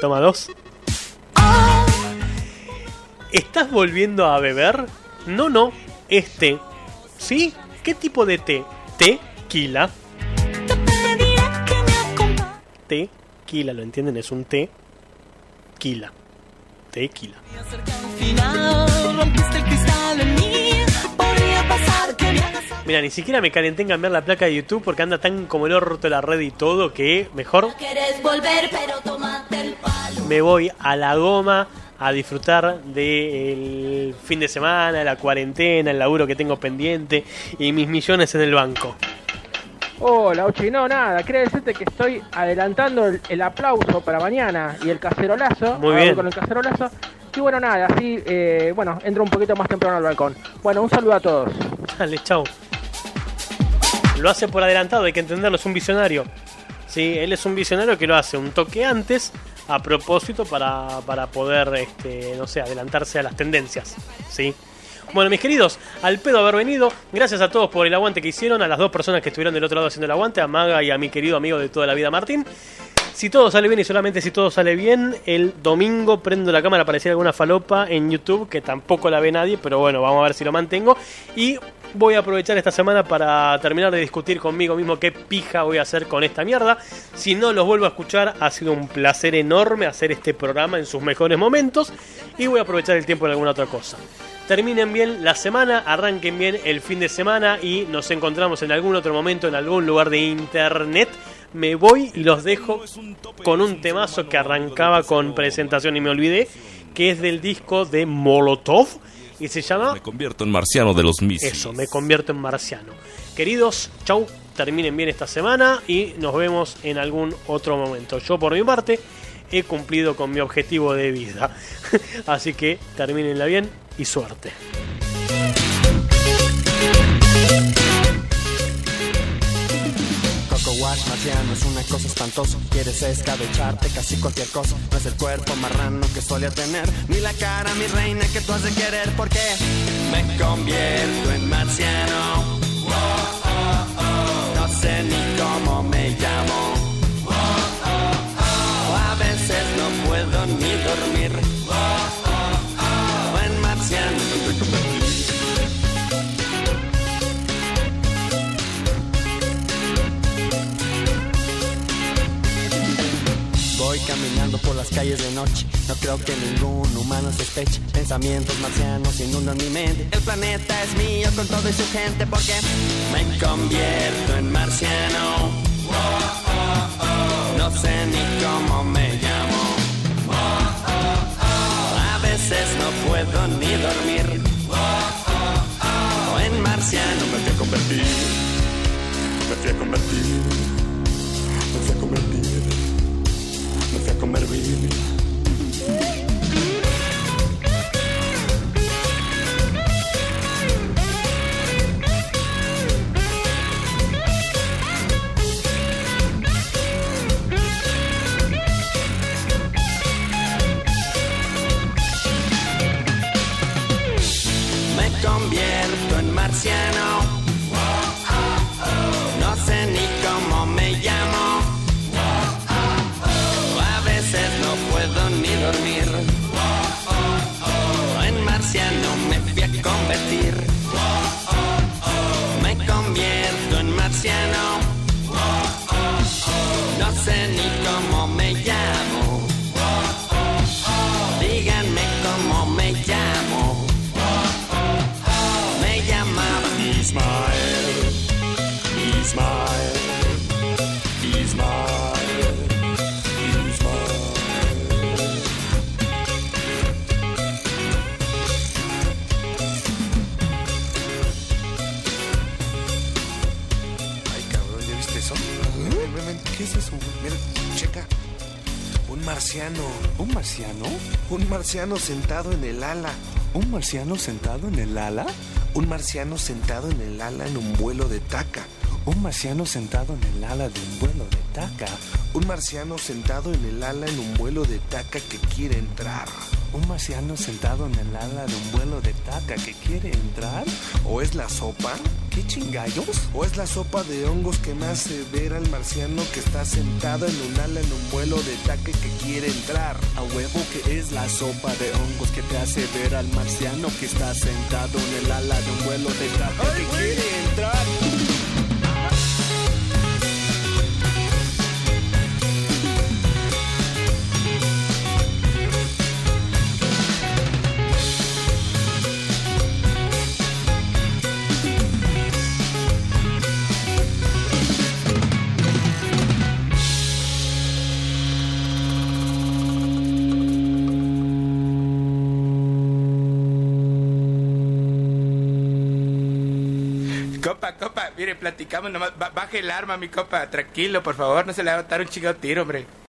Toma dos. ¿Estás volviendo a beber? No, no, es té. ¿Sí? ¿Qué tipo de té? Tequila. Tequila, ¿lo entienden? Es un té. Quila. Tequila. Mira, ni siquiera me calenté en cambiar la placa de YouTube porque anda tan como el orto la red y todo que mejor me voy a la goma a disfrutar del fin de semana, la cuarentena, el laburo que tengo pendiente y mis millones en el banco. Hola, Ochi, no, nada, quería decirte que estoy adelantando el, el aplauso para mañana y el cacerolazo. Muy bien. Con el cacerolazo. Y bueno, nada, así, eh, bueno, entro un poquito más temprano al balcón. Bueno, un saludo a todos. Dale, chau. Lo hace por adelantado, hay que entenderlo, es un visionario. Sí, él es un visionario que lo hace un toque antes a propósito para, para poder, este, no sé, adelantarse a las tendencias. ¿sí? Bueno, mis queridos, al pedo haber venido. Gracias a todos por el aguante que hicieron, a las dos personas que estuvieron del otro lado haciendo el aguante, a Maga y a mi querido amigo de toda la vida, Martín. Si todo sale bien y solamente si todo sale bien, el domingo prendo la cámara para decir alguna falopa en YouTube, que tampoco la ve nadie, pero bueno, vamos a ver si lo mantengo. Y voy a aprovechar esta semana para terminar de discutir conmigo mismo qué pija voy a hacer con esta mierda. Si no los vuelvo a escuchar, ha sido un placer enorme hacer este programa en sus mejores momentos. Y voy a aprovechar el tiempo en alguna otra cosa. Terminen bien la semana, arranquen bien el fin de semana y nos encontramos en algún otro momento en algún lugar de internet. Me voy y los dejo con un temazo que arrancaba con presentación y me olvidé, que es del disco de Molotov y se llama Me convierto en marciano de los misiles. Eso, me convierto en marciano. Queridos, chau, terminen bien esta semana y nos vemos en algún otro momento. Yo por mi parte he cumplido con mi objetivo de vida. <laughs> Así que terminenla bien y suerte. Wash marciano es una cosa espantosa. Quieres escabecharte casi cualquier cosa. No es el cuerpo marrano que solía tener, ni la cara, mi reina, que tú has de querer. Porque me convierto en marciano. No sé ni cómo me llamo. Caminando por las calles de noche. No creo que ningún humano sospeche. Pensamientos marcianos inundan mi mente. El planeta es mío con todo y su gente porque me convierto en marciano. No sé ni cómo me llamo. A veces no puedo ni dormir. En marciano me fui a convertir. Me fui a convertir. Me fui a convertir. Fui comer birria. Marciano sentado en el ala. ¿Un marciano sentado en el ala? Un marciano sentado en el ala en un vuelo de taca. Un marciano sentado en el ala de un vuelo de taca. Un marciano sentado en el ala en un vuelo de taca que quiere entrar. ¿Un marciano sentado en el ala de un vuelo de taca que quiere entrar? ¿O es la sopa? ¿Qué chingallos? ¿O es la sopa de hongos que me hace ver al marciano que está sentado en un ala en un vuelo de taca que quiere entrar? A huevo que es la sopa de hongos que te hace ver al marciano que está sentado en el ala de un vuelo de taca que quiere entrar. Mire, platicamos nomás. Ba- baje el arma, mi copa. Tranquilo, por favor, no se le va a dar un chingado tiro, hombre.